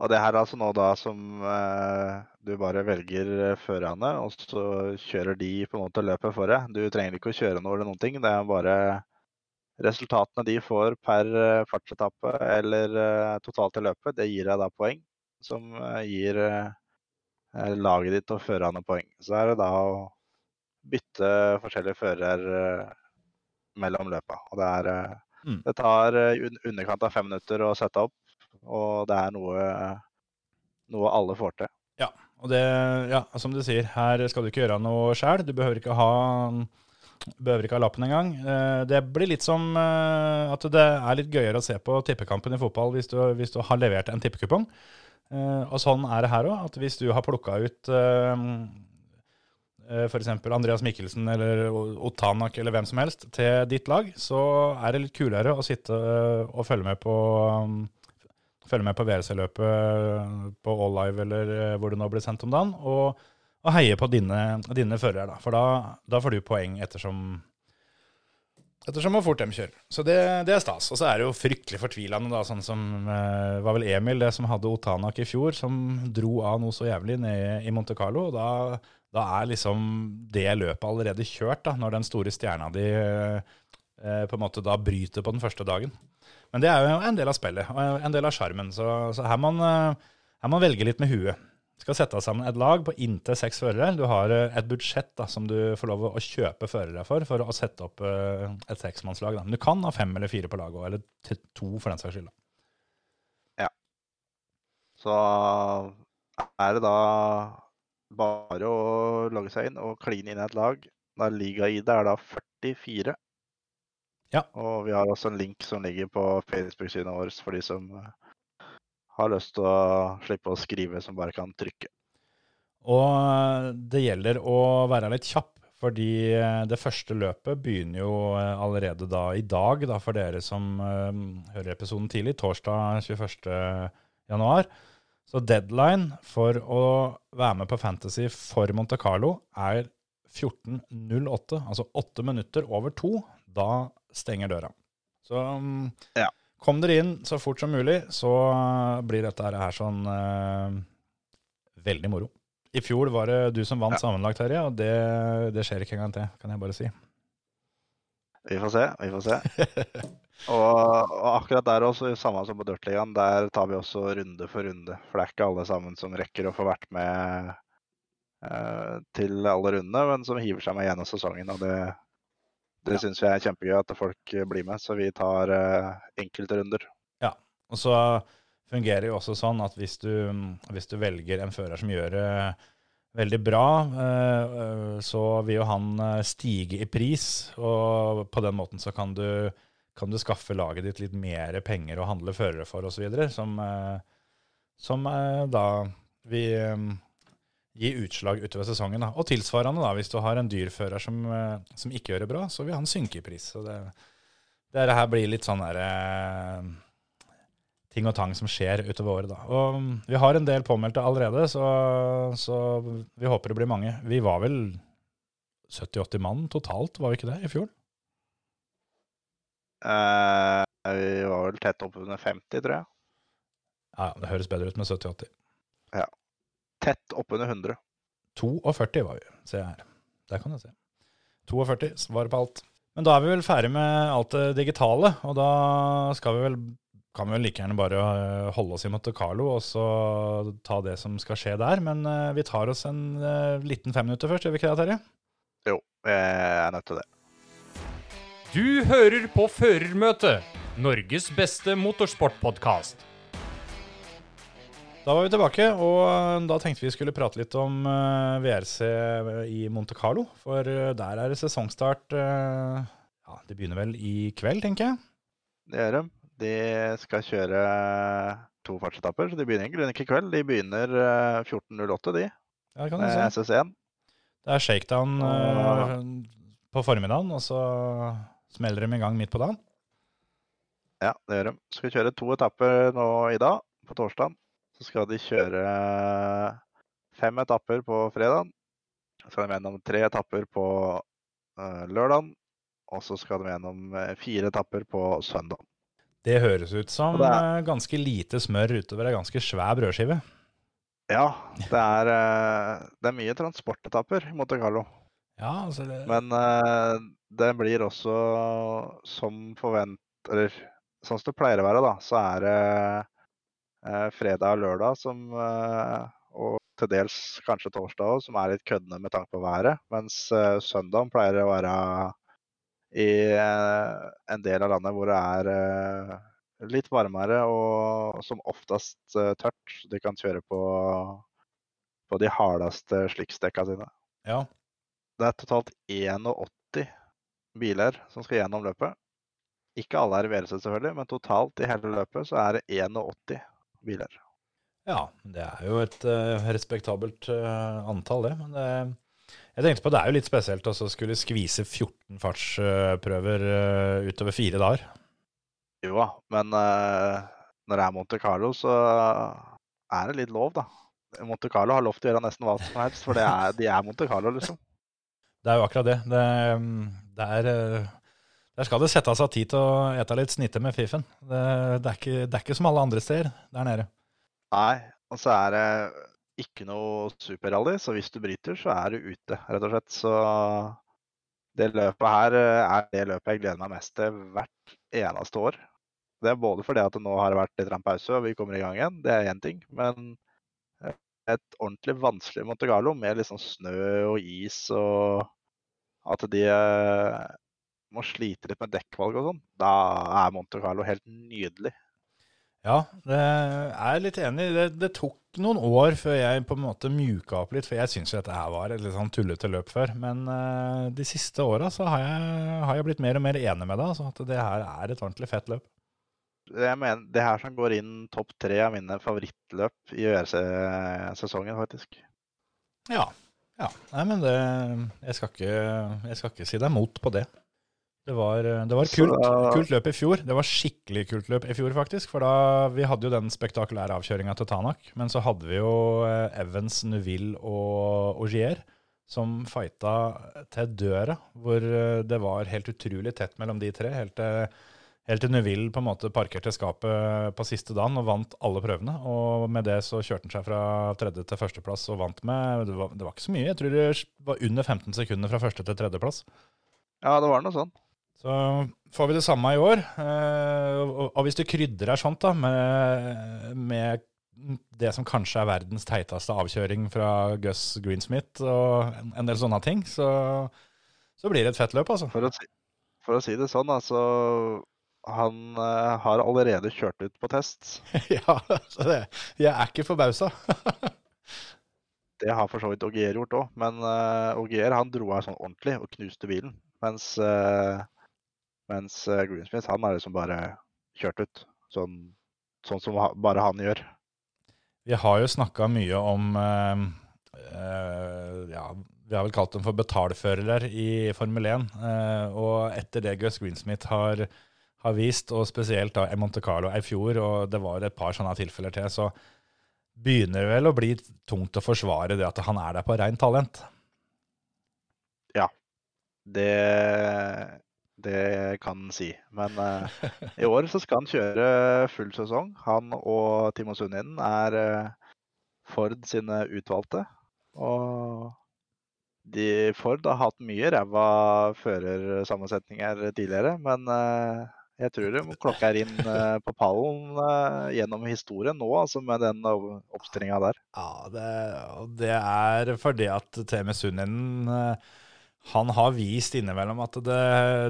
Og det her er altså nå da som eh, du bare velger førerne, og så kjører de på en måte løpet for deg. Du trenger ikke å kjøre noe eller noen ting. Det er bare resultatene de får per eh, fartsetappe eller uh, totalt i løpet, det gir deg da poeng. Som uh, gir laget ditt og førerne poeng. Så er det da å bytte forskjellige fører mellom løpa. Og det, er, mm. det tar underkant av fem minutter å sette opp. Og det er noe, noe alle får til. Og det, ja, som du sier, her skal du ikke gjøre noe sjæl. Du behøver ikke ha Behøver ikke ha lappen engang. Eh, Det blir litt som eh, at det er litt gøyere å se på tippekampen i fotball hvis du, hvis du har levert en tippekupong. Eh, Og sånn er det her òg. At hvis du har plukka ut f.eks. Andreas Mikkelsen eller Otanak eller hvem som helst til ditt lag, så er det litt kulere å sitte og følge med på følge med på WRC-løpet på All Live eller hvor det nå blir sendt om dagen, og, og heie på dine, dine førere. Da. For da, da får du poeng ettersom Ettersom hvor fort de kjører. Så det, det er stas. Og så er det jo fryktelig fortvilende, da, sånn som eh, var vel Emil, det som hadde Otanak i fjor, som dro av noe så jævlig ned i Monte Carlo. og Da, da er liksom det løpet allerede kjørt, da, når den store stjerna di eh, på en måte da bryter på den første dagen. Men det er jo en del av spillet, og en del av sjarmen. Så, så her man eh, man velge litt med huet. Skal sette sammen et lag på inntil seks førere. Du har eh, et budsjett da, som du får lov å kjøpe førere for, for å sette opp eh, et seksmannslag. Men du kan ha fem eller fire på laget òg, eller to for den saks skyld. da. Så er det da bare å logge seg inn og kline inn et lag. Da Liga-ID er da 44. Ja. Og vi har også en link som ligger på Facebook-siden vår for de som eh, har lyst til å slippe å skrive, som bare kan trykke. Og eh, det gjelder å være litt kjapp, fordi eh, det første løpet begynner jo eh, allerede da i dag, da for dere som hører episoden tidlig, torsdag 21. januar. Så deadline for å være med på Fantasy for Monte Carlo er 14.08, altså åtte minutter over to. Da stenger døra. Så mm, Ja. Kom dere inn så fort som mulig, så blir dette her sånn eh, veldig moro. I fjor var det du som vant Ja. sammenlagt, Terje, og det, det skjer ikke engang til, kan jeg bare si. Vi får se, vi får se. <laughs> Og, og akkurat der også, samme som på Dirtligaen, der tar vi også runde for runde. For det er ikke alle sammen som rekker å få vært med eh, til alle rundene, men som hiver seg med gjennom sesongen. Og det, det Ja. syns vi er kjempegøy at folk eh, blir med, så vi tar uh, enkeltrunder. Og så fungerer jo også sånn at hvis du, hvis du velger en fører som gjør det veldig bra, eh, eh, så vil jo han eh, stige i pris, og på den måten så kan du, kan du skaffe laget ditt litt mer penger å handle førere for osv., som, eh, som eh, da vi eh, gi utslag utover sesongen. Da. Og tilsvarende, da, hvis du har en dyrfører som, eh, som ikke gjør det bra, så vil han synke i pris. Så det, det her blir litt sånn derre ting og tang som skjer utover året. Da. Og mm, vi har en del påmeldte allerede, så, så vi håper det blir mange. Vi var vel 70-80 mann totalt, var vi ikke det, i fjor? Uh, vi var vel tett oppunder 50, tror jeg. Ja, det høres bedre ut med 70-80. Tett oppunder 100. 42 var vi, ser jeg her. Der kan jeg se. 42, svaret på alt. Men da er vi vel ferdig med alt det digitale, og da skal vi vel, kan vi vel like gjerne bare eh, holde oss i Monte Carlo og så ta det som skal skje der. Men eh, vi tar oss en eh, liten femminutter først, gjør vi ikke det, Terje? Jo, jeg er nødt til det. Du hører på Førermøtet, Norges beste motorsportpodkast. Da var vi tilbake, og eh, da tenkte vi skulle prate litt om eh, VRC i Monte Carlo. For eh, der er det sesongstart eh, Ja, det begynner vel i kveld, tenker jeg. Det gjør de. De skal kjøre to fartsetapper, så de begynner egentlig ikke i kveld. De begynner eh, 14.08, de, Ja, det kan du si. SS1. Det er shakedown eh, på formiddagen, og så smeller de i gang midt på dagen. Ja, det gjør de. Skal kjøre to etapper nå i dag, på torsdag. Så skal de kjøre fem etapper på fredag. Så skal de gjennom tre etapper på uh, lørdag. Og så skal de gjennom eh, fire etapper på søndag. Det høres ut som er- eh, ganske lite smør utover ei ganske svær brødskive. Ja, det er, eh, det er mye transportetapper i Monte Carlo. Ja, altså det, Men eh, det blir også som forvent... Eller sånn som det pleier å være, da, så er det eh, fredag og lørdag som eh, Og til dels kanskje torsdag òg, som er litt køddende med tanke på været. Mens uh, søndag pleier å være i eh, en del av landet hvor det er eh, Litt varmere og som oftest eh, tørt. De kan kjøre på, på de hardeste slikstekka sine. Ja. Det er totalt 81 biler som skal gjennom løpet. Ikke alle er i VRC selvfølgelig, men totalt i hele løpet så er det 81 biler. Ja, det er jo et uh, respektabelt uh, antall, det. Men det, jeg tenkte på det er jo litt spesielt å skulle skvise 14 fartsprøver uh, utover fire dager. Jo da, men eh, når det er Monte Carlo, så er det litt lov, da. Monte Carlo har lov til å gjøre nesten hva som helst, for det er, de er Monte Carlo, liksom. <laughs> Det er jo akkurat det. Det, mm, det er eh, Der skal det settes av tid til å ete litt snitte med fiffen. Det, det, er ikke, det er ikke som alle andre steder der nede. Nei, og så er det ikke noe superrally, så hvis du bryter, så er du ute, rett og slett. Så det løpet her eh, er det løpet jeg gleder meg mest til hvert eneste år. Det er både fordi at det nå har vært litt pause og vi kommer i gang igjen, det er én ting. Men eh, et ordentlig vanskelig Monte Carlo med liksom snø og is og at de eh, må slite litt med dekkvalg og sånn, da er Monte Carlo helt nydelig. Ja, det er jeg litt enig. Det, det tok noen år før jeg på en måte mjuka opp litt, for jeg syns dette her var et litt sånn tullete løp før. Men uh, de siste åra så har jeg, har jeg blitt mer og mer enig med deg, altså at det her er et ordentlig fett løp. Jeg mener, det her som går inn topp tre av mine favorittløp i ØRC-sesongen, faktisk. Ja. ja. Nei, men det Jeg skal ikke, jeg skal ikke si deg imot på det. Det var, det var kult, Så- kult løp i fjor. Det var skikkelig kult løp i fjor, faktisk. For da vi hadde jo den spektakulære avkjøringa til Tanak. Men så hadde vi jo eh, Evans, Neuville og Augier som fighta til døra. Hvor eh, det var helt utrolig tett mellom de tre. Helt til, helt til Neuville på en måte parkerte skapet på siste dagen og vant alle prøvene. Og med det så kjørte han seg fra tredje til førsteplass og vant med Det var, det var ikke så mye. Jeg tror det var under 15 sekunder fra første til tredjeplass. Ja, det var noe sånn. Så får vi det samme i år. eh, og, hvis du krydrer sånt da, med, med det som kanskje er verdens teiteste avkjøring fra Gus Greensmith og en, del sånne ting, så, så blir det et fett løp, altså. For å si, for å si det sånn, altså Han eh, har allerede kjørt ut på test. <laughs> ja, så det, jeg er ikke forbausa. <laughs> Det har for så vidt Ogier gjort òg, men uh, Ogier han dro av sånn ordentlig og knuste bilen. Mens, eh, mens eh, Greensmith han er liksom bare kjørt ut. Sånn, sånn som bare han gjør. Vi har jo snakka mye om eh, eh, ja, Vi har vel kalt dem for betalførere i Formel 1. eh, og etter det Gus Greensmith har, har vist, og spesielt da i Monte Carlo i fjor, og det var et par sånne tilfeller til, så begynner det vel å bli tungt å forsvare det at han er der på rent talent. Ja. Det, det kan han si. Men uh, <laughs> i år så skal han kjøre full sesong. Han og Timo Sundinen er uh, Ford sine utvalgte. Og de Ford har hatt mye ræva førersammensetninger tidligere, men uh, jeg tror de klokka er inn eh, på pallen eh, gjennom historien nå, altså med den oppstillinga der. Ja, det, og det er fordi at TM Sundinen eh, han har vist innimellom at det,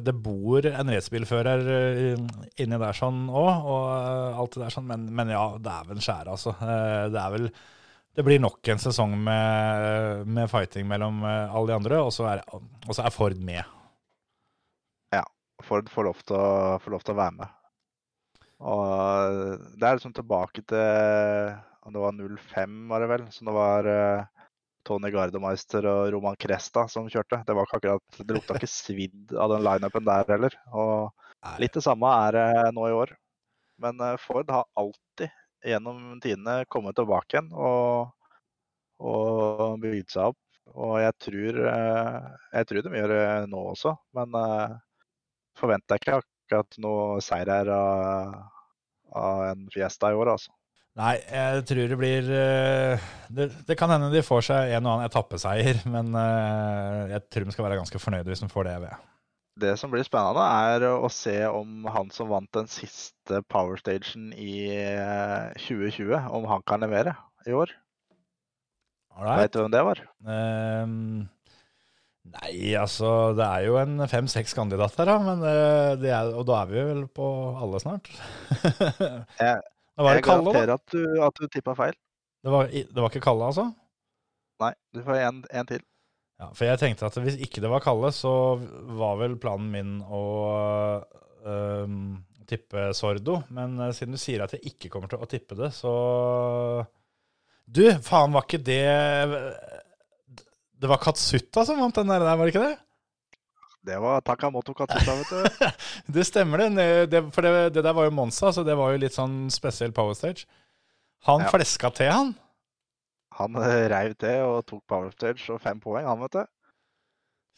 det bor en racerbilfører eh, inni der sånn òg, og eh, alt det der sånn, men, men ja, dæven skjære, altså. Eh, Det er vel Det blir nok en sesong med, med fighting mellom alle de andre, og så er, og så er Ford med. Ja. Ford får lov til å, får lov til å være med. Og det er liksom tilbake til det var 05, var det vel. Så det var Tony Gardemeister og Roman Cresta som kjørte. Det var ikke akkurat, det lukta ikke svidd av den lineupen der heller. Og litt det samme er det nå i år. Men eh, Ford har alltid gjennom tidene kommet tilbake igjen og, og bygd seg opp. Og jeg tror, eh, jeg tror de gjør det nå også, men eh, forventer jeg ikke akkurat noe seier her av, av en Fiesta i år, altså. Nei, jeg tror det blir eh, Det, det kan hende de får seg en og annen etappeseier, <laughs> men eh, jeg tror de skal være ganske fornøyde hvis de får det ved. Det som blir spennende, er å se om han som vant den siste powerstagen i eh, 2020, om han kan levere i år. Alright. Vet du hvem det var? Um, Nei, altså det er jo en fem-seks kandidater, da, men det, det er, og da er vi vel på alle snart. <laughs> Jeg, Da var jeg det Kalle, da. garanterer at du, at du tippa feil. Det var, det var ikke Kalle, altså? Nei, du får en, en til. Ja, for jeg tenkte at hvis ikke det var Kalle, så var vel planen min å øh, tippe Sordo. Men eh, siden du sier at jeg ikke kommer til å tippe det, så Du, faen, var ikke det Det var Katsuta som vant den der, var det ikke det? Det var Takamoto Katsuta, vet du. <laughs> Det stemmer, det. det for det, det der var jo Monza, så det var jo litt sånn spesiell power stage. Han Ja. fleska til, han. Han eh, reiv til og tok power stage og fem poeng, han, vet du.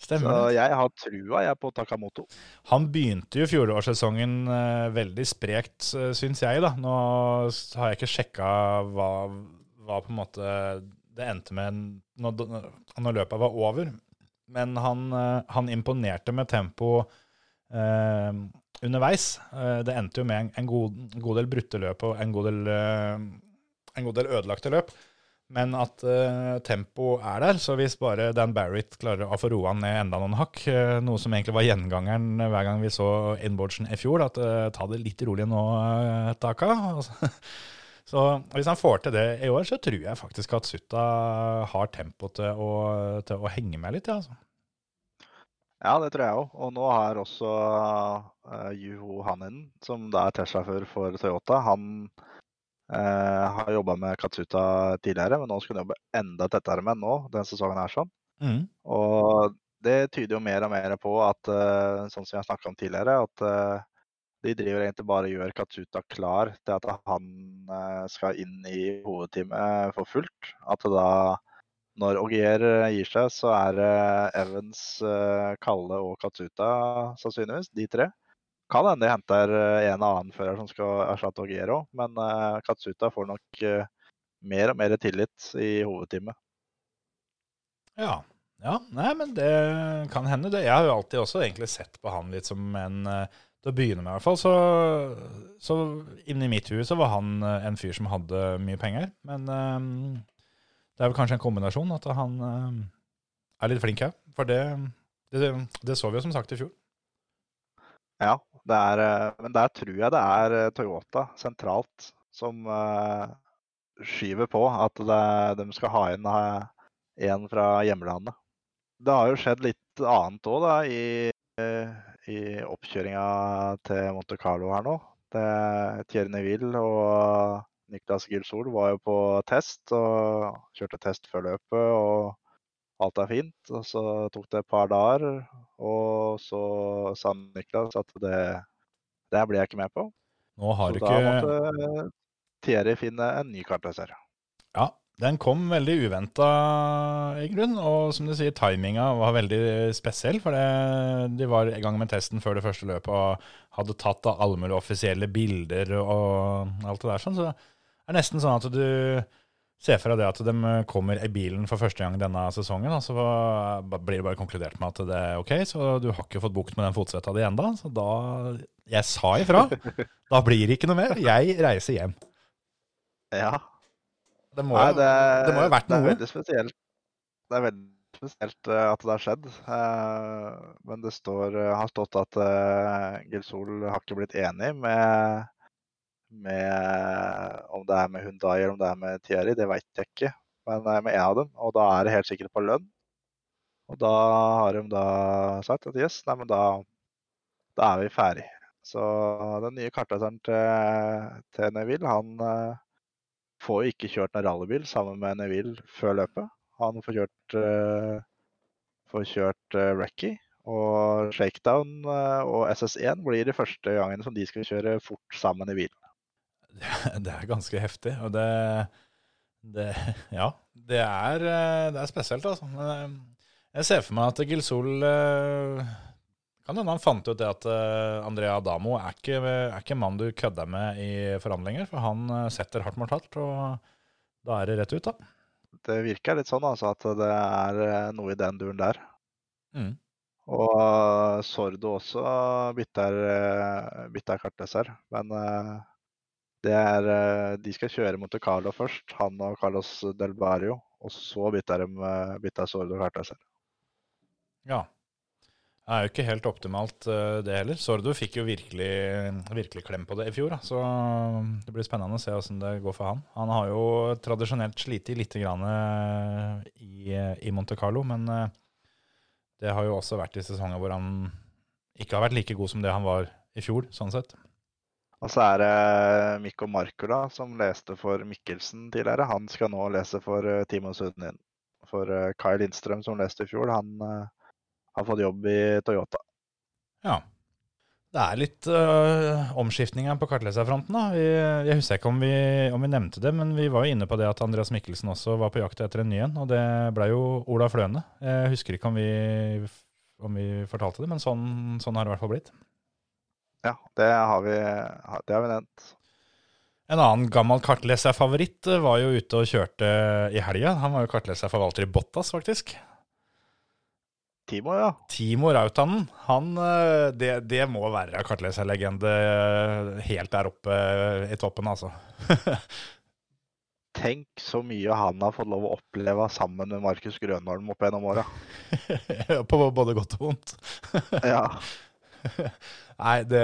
Stemmer Så jeg har trua jeg på Takamoto. Han begynte jo fjorårssesongen eh, veldig sprekt, uh, syns jeg. da. Nå har jeg ikke sjekka hva, hva på en måte det endte med når, når løpet var over. Men han, eh, han imponerte med tempo eh, underveis. Eh, det endte jo med en, en, god, god del brutte løp og en god del, eh, en god del ødelagte løp. Men at eh, tempo er der, så hvis bare Dan Barrett klarer å få roa ned enda noen hakk, noe som egentlig var gjengangeren hver gang vi så inboardsen i fjor, at eh, ta det litt rolig nå, uh, Taka. <laughs> Så hvis han får til det i år, så tror jeg faktisk at Sutta har tempo til å, til å henge med litt, ja. Altså. Ja, det tror jeg òg. Og nå har også uh, Juho Hanen, som da er Tesla-fører for Toyota, han uh, har jobba med Katsuta tidligere, men nå skal han jobbe enda tettere med nå, denne sesongen her sånn. Mm. Og det tyder jo mer og mer på at, uh, sånn som jeg snakka om tidligere, at eh, de driver egentlig bare og gjør Katsuta klar til at han eh, skal inn i hovedteamet for fullt. At da, når Ogier gir seg, så er det Evans, eh, Kalle og Katsuta sannsynligvis, de tre. Kan hende de henter en en annen fører som skal erstatte Ogier òg, men eh, Katsuta får nok eh, mer og mer tillit i hovedteamet. Ja. ja. Nei, men det kan hende, det. Jeg har jo alltid også egentlig sett på han litt som en eh, Til å begynne med, i hvert fall, så, så inni mitt hue så var han eh, en fyr som hadde mye penger. Men um, det er vel kanskje en kombinasjon at han um, er litt flink her. For det, det, det så vi jo som sagt i fjor. Ja, det er, men der tror jeg det er Toyota sentralt som uh, skyver på at det, de skal ha inn uh, en fra hjemlandet. Det har jo skjedd litt annet òg i, eh, i oppkjøringa til Monte Carlo her nå. Det, Thierry Neville og Niklas Gilsol var jo på test og kjørte test før løpet. og alt er fint. Og så tok det et par dager, og så sa Niklas at det, det blir jeg ikke med på. Nå har Så du da ikke måtte Thierry finne en ny kartleser. Ja, den kom veldig uventa, i grunn. Og som du sier, timinga var veldig spesiell. For de var i gang med testen før det første løpet og hadde tatt av alle mulige offisielle bilder og alt det der. sånn, Så det er nesten sånn at du ser fra det at de kommer i bilen for første gang denne sesongen, og så blir det bare konkludert med at det er ok, så du har ikke fått bukt med den fotsvetta di ennå. Så da Jeg sa ifra. Da blir det ikke noe mer. Jeg reiser hjem. Ja, Det må, Nei, jo- det, må jo ha vært det er veldig spesielt. Det er veldig spesielt eh, at det har skjedd. Eh, Men det står, eh, har stått at Gilsol har ikke blitt enig med, med om det er med Hundai eller om det er med Thierry, det vet jeg ikke. Men eh, med en av dem, og da er det helt sikkert på lønn. Og da har de da sagt at yes, nei, men da, da er vi ferdig. Så den nye kartleseren til, til Neville, han får jo ikke kjørt en rallybil sammen med Neville før løpet. Han får kjørt, uh, får kjørt uh, Recce. Og Shakedown eh, og SS1 blir de første gangene som de skal kjøre fort sammen i bilen. Det er ganske heftig, og det, det Ja, det er, eh, det er spesielt, altså. Eh, jeg ser for meg at Gilsol eh, Kan hende han fant ut det at uh, Andrea Adamo er ikke, er ikke en mann du kødder med i forhandlinger, for han eh, setter hardt mot hardt, og da er det rett ut, da. Det virker litt sånn altså, at det er eh, noe i den duren der. Mm. Og Sordo også bytter, bytter kartleser. Men det er, de skal kjøre Monte Carlo først, han og Carlos Del Barrio. Og så bytter, de, bytter Sordo kartleser. Ja. Det er jo ikke helt optimalt eh, det heller. Sordo fikk jo virkelig, virkelig klem på det i fjor, da. så det blir spennende å se hvordan det går for han. Han har jo tradisjonelt slitt litt eh, i, i Monte Carlo, men eh, det har jo også vært i sesonger hvor han ikke har vært like god som det han var i fjor, sånn sett. Og så er det Mikko Markula som leste for Mikkelsen tidligere. Han skal nå lese for Timo Sudnin. For Kai Lindstrøm som leste i fjor, han har fått jobb i Toyota. Ja. Det er litt øh, omskiftninger på kartleserfronten. da. Vi, jeg husker ikke om vi, om vi nevnte det, men vi var jo inne på det at Andreas Mikkelsen også var på jakt etter en ny en, og det ble jo Ola Fløne. Jeg husker ikke om vi, om vi fortalte det, men sånn, sånn har det i hvert fall blitt. Ja, det har vi, det har vi nevnt. En annen gammel kartleserfavoritt var jo ute og kjørte i helga. Han var jo kartleserforvalter i Bottas, faktisk. Timo, ja. Timo Rautanen, han, øh, det, det må være kartleserlegende øh, helt der oppe i toppen, altså. <laughs> Tenk så mye han har fått lov å oppleve sammen med Markus Grønholm opp gjennom åra. <laughs> på både godt og vondt. <laughs> Ja. Nei, det,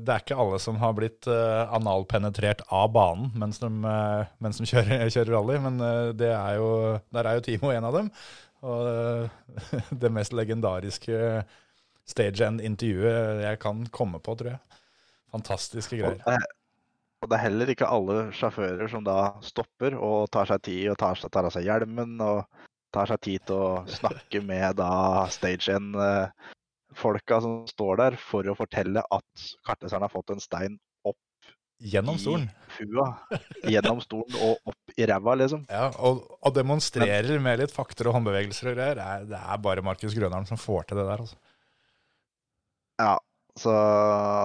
det er ikke alle som har blitt uh, analpenetrert av banen mens de, uh, mens de kjører, kjører rally, men uh, det er jo, der er jo Timo en av dem. Og uh, <laughs> det mest legendariske stage end-intervjuet jeg kan komme på, tror jeg. Fantastiske Og greier. det, og det er heller ikke alle sjåfører som da stopper og tar seg tid og tar, tar av seg hjelmen og tar seg tid til å snakke med da stage end-folka som står der for å fortelle at kartleseren har fått en stein Gjennom stolen. i hua, gjennom stolen og opp i ræva, liksom. Ja, og, og demonstrerer med litt fakter og håndbevegelser og greier. Det er, det er bare Markus Grønholm som får til det der, altså. Ja, så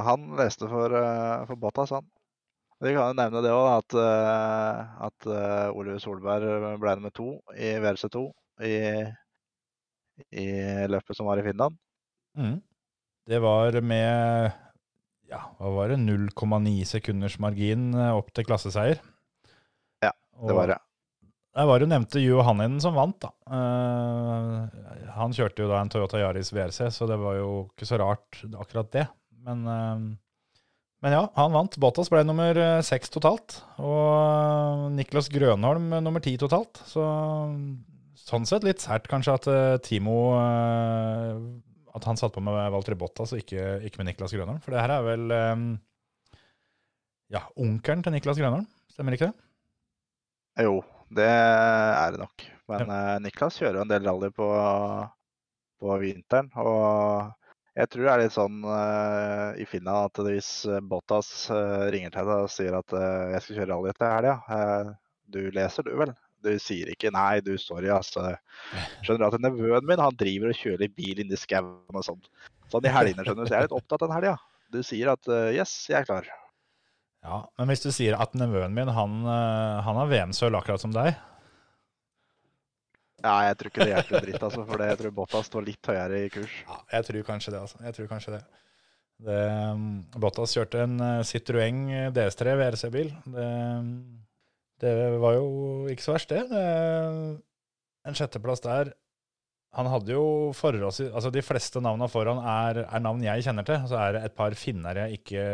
han leste for, eh, for Bottas, han. Vi kan jo nevne det òg, at, eh, at eh, Ole Solberg ble nummer to i WRC2 i, i løpet som var i Finland. Mm. Det var med ja, hva var det, 0,9 sekunders margin eh, opp til klasseseier. Ja, Det var det. Der var jo nevnte Johaninen som vant, da. Uh, han kjørte jo da en Toyota Yaris VRC, så det var jo ikke så rart akkurat det. Men, uh, men ja, han vant. Bottas ble nummer seks totalt. Og Niklas Grønholm nummer ti totalt. Så sånn sett litt sært kanskje at uh, Timo At han satt på med Valtteri Bottas og ikke, ikke med Niklas Grønholm. For det her er vel um, ja, onkelen til Niklas Grønholm, stemmer ikke det? Jo, det er det nok. Men eh, Niklas kjører en del rally på, på vinteren. Og jeg tror det er litt sånn uh, i Finland at hvis Bottas uh, ringer til deg og sier at jeg skal kjøre rally etter helga, uh, du leser du vel? Du sier ikke 'nei, du, sorry', altså. <laughs> Skjønner du at nevøen min han driver og kjører bil inni skauen og sånt. Sånn i helgene, skjønner du. Så jeg er litt opptatt den helga. Du sier at uh, 'yes, jeg er klar'. Ja, Men hvis du sier at nevøen min han, eh, han har VM-sølv akkurat som deg Ja, jeg tror ikke det hjelper dritt, altså, for det, jeg tror Bottas står litt høyere i kurs. Ja, jeg tror kanskje det, altså. Jeg tror kanskje det. det um, Bottas kjørte en Citroën DS3 VRC-bil. Det, det var jo ikke så verst, det. En sjetteplass der. Han hadde jo forholdsvis Altså, de fleste navnene foran er, er navn jeg kjenner til. Så er det et par finner jeg ikke,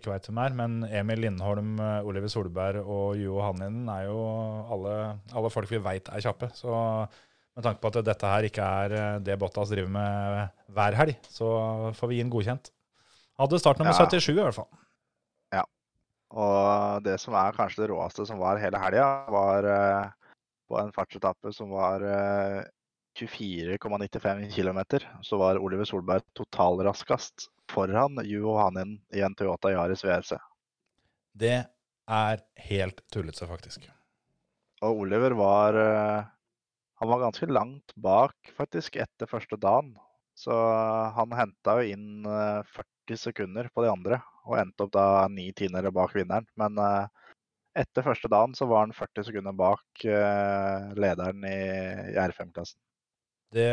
ikke veit hvem er. Men Emil Lindholm, Oliver Solberg og Juho Hanninen er jo alle, alle folk vi veit er kjappe. Så med tanke på at dette her ikke er det Bottas driver med hver helg, så får vi gi den godkjent. Hadde startnummer Ja. 77 i hvert fall. Og det som er kanskje det råeste som var hele helga, var eh, på en fartsetappe som var eh, 24,95 km, så var Oliver Solberg totalraskest foran Juho Hanin i en Toyota Yaris VRC. Det er helt tullete, faktisk. Og Oliver var eh, Han var ganske langt bak, faktisk, etter første dagen. Så han henta jo inn eh, 40 sekunder på de andre, og endte opp da ni tiendere bak vinneren. Men eh, etter første dagen så var han 40 sekunder bak eh, lederen i, i R5-klassen. Det,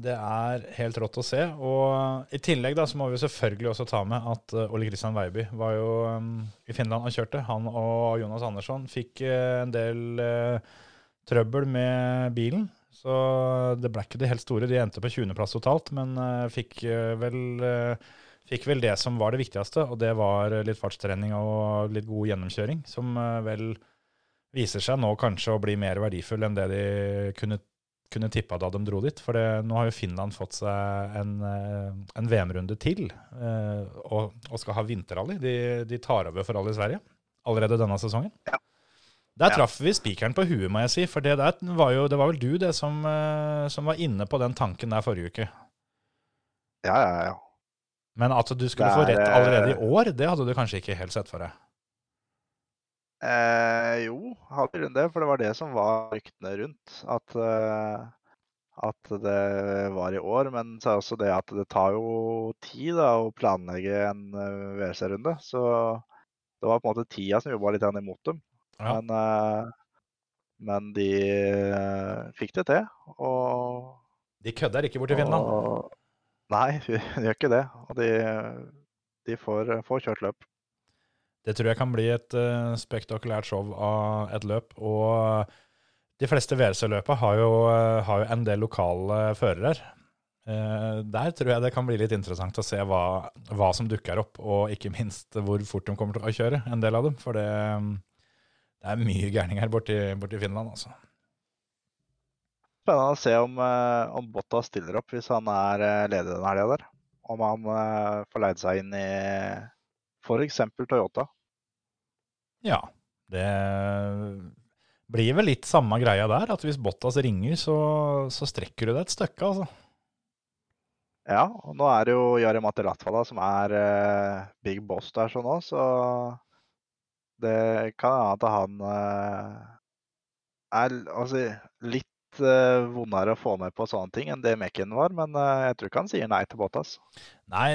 det er helt rått å se. Og i tillegg da, så må vi selvfølgelig også ta med at eh, Ole Kristian Veiby var jo um, i Finland og kjørte. Han og Jonas Andersson fikk uh, en del uh, trøbbel med bilen. Så det ble ikke det helt store. De endte på 20.-plass totalt, men uh, fikk, vel, fikk vel det som var det viktigste, og det var litt fartstrening og litt god gjennomkjøring, som eh, vel viser seg nå kanskje å bli mer verdifull enn det de kunne, kunne tippa da de dro dit. For det, nå har jo Finland fått seg en, eh, en VM-runde til, eh, og, og skal ha vinterrally. De, de tar over for alle i Sverige allerede denne sesongen. Der Ja. traff vi spikeren på huet, må jeg si. For det var jo, det var vel du det som, eh, som var inne på den tanken der forrige uke. Ja, ja, ja. Men at du skulle er, få rett allerede eh, i år, det hadde du kanskje ikke helt sett for deg. Eh, jo, hadde grunn det, for det var det som var ryktene rundt. At, eh, at det var i år. Men så er også det at det tar jo tid da, å planlegge en uh, WRC-runde. Så det var på en måte tida som jobba litt imot dem. Ja. Men, eh, men de eh, fikk det til. Og, De kødder ikke borti Finland. og Nei, <laughs> de gjør ikke det. Og de, de får, får kjørt løp. Det tror jeg kan bli et uh, spektakulært show av et løp. Og de fleste WRC-løpa har, har jo en del lokale førere. Uh, der tror jeg det kan bli litt interessant å se hva, hva som dukker opp, og ikke minst hvor fort de kommer til å kjøre, en del av dem. For det, det er mye gærninger borti, borti Finland, altså. Spennende å se om, eh, om Bottas stiller opp hvis han er leder ledig den helga der. Om han eh, får leid seg inn i f.eks. Toyota. Ja, det blir vel litt samme greia der, at hvis Bottas ringer, så, så strekker du deg et stykke, altså. Ja, og nå er det jo Jari Matti Latvala som er uh, big boss der sånn òg, så det kan hende at han uh, er altså, litt eh, vondere å få med på sånne ting enn det Mekken var, men uh, jeg tror ikke han sier nei til Bottas. Nei,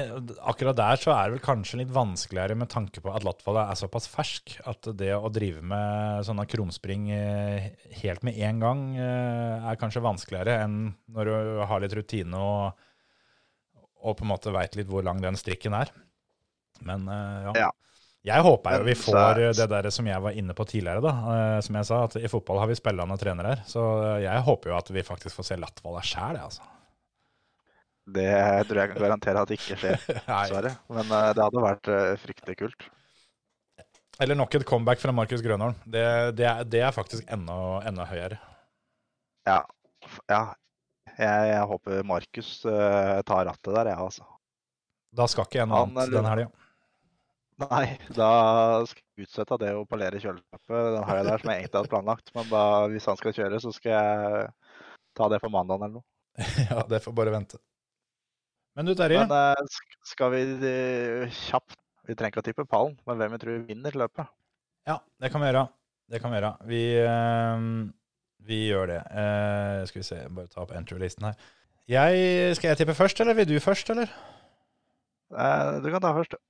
akkurat der så er det vel kanskje litt vanskeligere med tanke på at Latvala er såpass fersk at det å drive med sånne krumspring eh, helt med en gang er kanskje vanskeligere enn når du har litt rutine og, og på en måte veit litt hvor lang den strikken er. Men ja. Ja. Jeg håper jo vi får er- det der som jeg var inne på tidligere, da. eh, Som jeg sa, at i fotball har vi spillende trenere her. Så jeg håper jo at vi faktisk får se Latvala sjæl, jeg, altså. Det tror jeg kan garantere at det ikke skjer, <laughs> dessverre. Men eh, det hadde vært eh, fryktelig kult. Eller nok et comeback fra Markus Grønholm. Det, det, det er faktisk enda, enda høyere. Ja. ja. Jeg, jeg håper Markus eh, tar rattet der, jeg, altså. Da skal ikke jeg noe annet den helga. Nei, da skal jeg utsette det å polere kjøleskapet den har jeg der, som jeg egentlig hadde planlagt. Men da, hvis han skal kjøre, så skal jeg ta det på mandagen eller noe. <laughs> Ja, det får bare vente. Men du, Terje. Men eh, skal vi eh, kjapt Vi trenger ikke å tippe pallen, men hvem vi tror vinner løpet? Ja, det kan vi gjøre. Det kan vi gjøre. Vi, eh, vi gjør det. Eh, skal vi se, bare ta opp entry-listen her. Jeg, skal jeg tippe først, eller vil du først, eller? Du kan ta først. Skal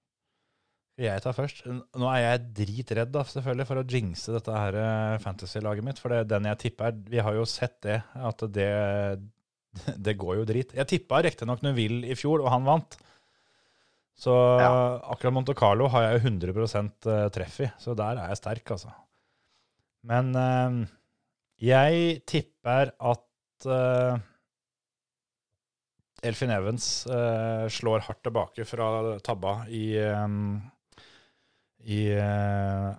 jeg tar først? Nå er jeg dritredd da, selvfølgelig for å jinxe dette her eh, fantasy-laget mitt. For det, er den jeg tipper, vi har jo sett det, at det, <laughs> det går jo drit. Jeg tippa riktignok Neville i fjor, og han vant. Så Ja. akkurat Monte Carlo har jeg jo 100 treff i, så der er jeg sterk, altså. Men øh, jeg tipper at øh, Elfin Evans øh, slår hardt tilbake fra tabba i, eh, i uh,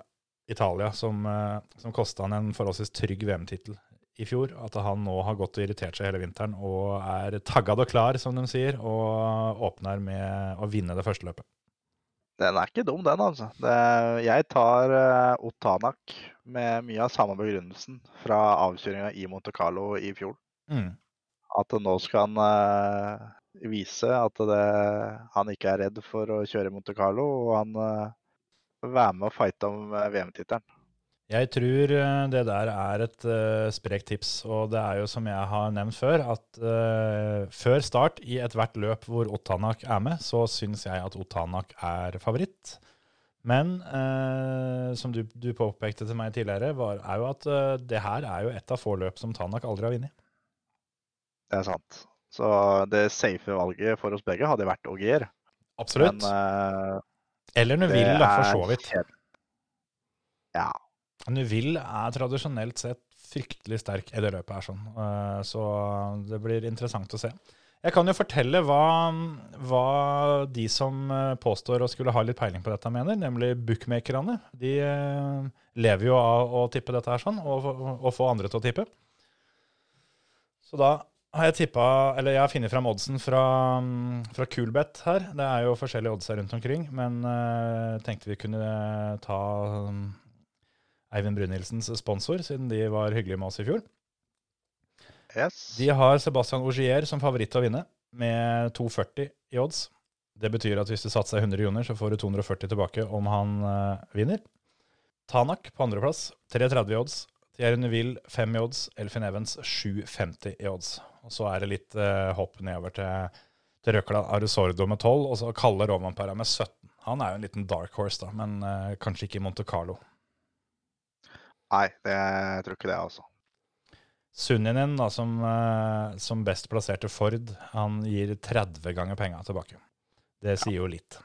Italia, som, uh, som kosta han en forholdsvis trygg VM-tittel i fjor. At han nå har gått og irritert seg hele vinteren og er taggad og klar, som de sier, og åpner med å vinne det første løpet. Den er ikke dum, den, altså. Det, jeg tar uh, Otanak med mye av samme begrunnelsen fra avkjøringa i Monte Carlo i fjor. Mm. At nå skal han uh, vise at det, han ikke er redd for å kjøre Monte Carlo, og han uh, være med og fighte om eh, VM-tittelen. Jeg tror eh, det der er et uh, sprekt tips, og det er jo som jeg har nevnt før, at uh, før start i ethvert løp hvor Otanak er med, så syns jeg at Otanak er favoritt. Men uh, som du, du påpekte til meg tidligere, var, er jo at det her er jo et av få løp som Tanak aldri har vunnet. Det er sant. Så det safe valget for oss begge hadde vært Ogier. Absolutt. Men Eller det da, for så vidt. Ja. Neuville er tradisjonelt sett fryktelig sterk i det løpet her. sånn. Eh, Så det blir interessant å se. Jeg kan jo fortelle hva, hva de som eh, påstår å skulle ha litt peiling på dette, mener, nemlig bookmakerne. De eh, lever jo av å tippe dette her sånn, og, og få andre til å tippe. Så da har jeg tippa, eller jeg har funnet fram oddsen fra, fra Coolbet her. Det er jo forskjellige odds her rundt omkring, men uh, tenkte vi kunne ta um, Eivind Brunhilsens sponsor, siden de var hyggelige med oss i fjor. Yes. De har Sebastian Augier som favoritt til å vinne, med 2,40 i odds. Det betyr at hvis du satser 100 joner, så får du 240 tilbake om han uh, vinner. Tanak på andreplass, 3,30 i odds. Thierry Neville 5 i odds. Elfin Evans 7,50 i odds. Og så er det litt eh, hopp nedover til, til Røkla Arusordo med 12, og så Kalle Romanpera med 17. Han er jo en liten dark horse, da, men eh, kanskje ikke i Monte Carlo. Nei, det, jeg tror ikke det, altså. Sunninen, da, som, eh, som best plasserte Ford, han gir 30 ganger penga tilbake. Det sier jo litt.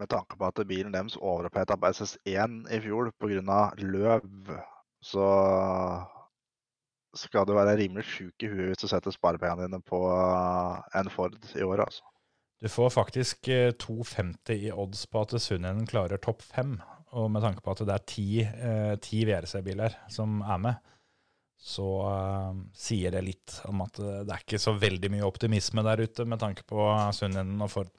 Med tanke på at bilen deres overoppheta på SS1 i fjor pga. løv, så skal du være rimelig sjuk i huet hvis du setter sparepengene dine på en Ford i år, altså. Du får faktisk eh, 2,50 i odds på at Sunninen klarer topp fem. Og med tanke på at det er ti, eh, ti VRC-biler som er med, så eh, sier det litt om at eh, det er ikke så veldig mye optimisme der ute med tanke på Sunninen og Ford.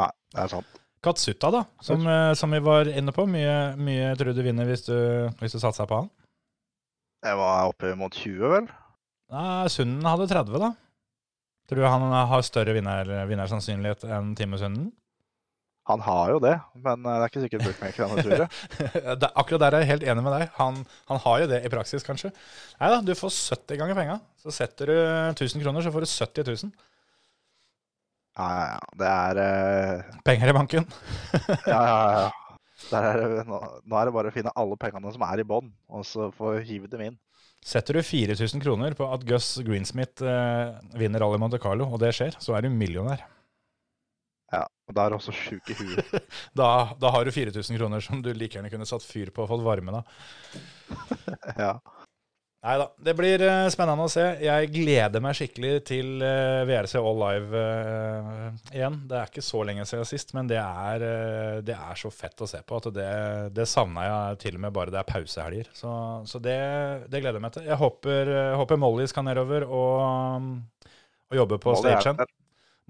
Nei, det er sant. Katsuta, da, som, eh, som vi var inne på. Mye, mye tror du vinner hvis du, hvis du satser på han? Jeg var oppe mot 20, vel? Nei, Sunden hadde 30, da. Tror du han har større vinner, vinnersannsynlighet enn Time Sunden? Han har jo det, men eh, det er ikke sikkert bookmakerne tror det. <laughs> Det- Akkurat der er jeg helt enig med deg. Han, han har jo det i praksis, kanskje. Nei da, du får 70 ganger penga. Så setter du 1000 kroner, så får du 70 000. Ja, ja, ja. Det er uh... Penger i banken. <laughs> Ja, ja, ja. <laughs> Der er nå, nå er det bare å finne alle pengene som er i bånn, og så få hive dem inn. Setter du 4000 kroner på at Gus Greensmith uh, vinner Rally Monte Carlo, og det skjer, så er du millionær. Ja, og da er du også sjuk i huet. <laughs> Da, da har du 4000 kroner som du like gjerne kunne satt fyr på og fått varme av. Ja. Nei da, det blir eh, spennende å se. Jeg gleder meg skikkelig til eh, VRC All Live eh, igjen. Det er ikke så lenge siden sist, men det er, det er så fett å se på at det, det savna jeg til og med bare det er pausehelger. Så, så det, det gleder jeg meg til. Jeg håper, håper Molly skal nedover og, og jobbe på stagen.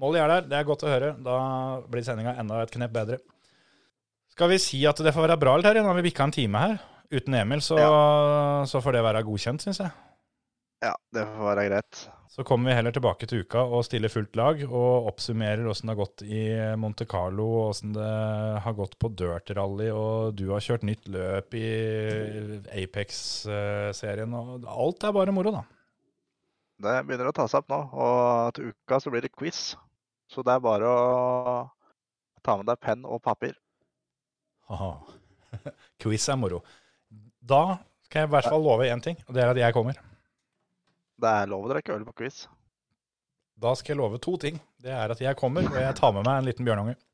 Molly er der, det er godt å høre. Da blir sendinga enda et knep bedre. Skal vi si at det får være bra, eller her? Nå har vi bikka en time her. Uten Emil, så, så får det være godkjent, syns jeg. Ja, det får være greit. Så kommer vi heller tilbake til uka og stiller fullt lag og oppsummerer åssen det har gått i Monte Carlo, åssen det har gått på Dirt Rally, og du har kjørt nytt løp i Apex-serien. og Alt er bare moro, da. Det begynner å ta seg opp nå, og til uka så blir det quiz. Så det er bare å ta med deg penn og papir. Haha. <laughs> Quiz er moro. Da skal jeg i hvert fall love én ting, og det er at jeg kommer. Det er lov å drikke øl på quiz. Da skal jeg love to ting. Det er at jeg kommer, og jeg tar med meg en liten bjørnunge. <laughs>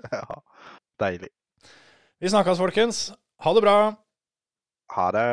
Ja, deilig. Vi snakkes, folkens. Ha det bra. Ha det.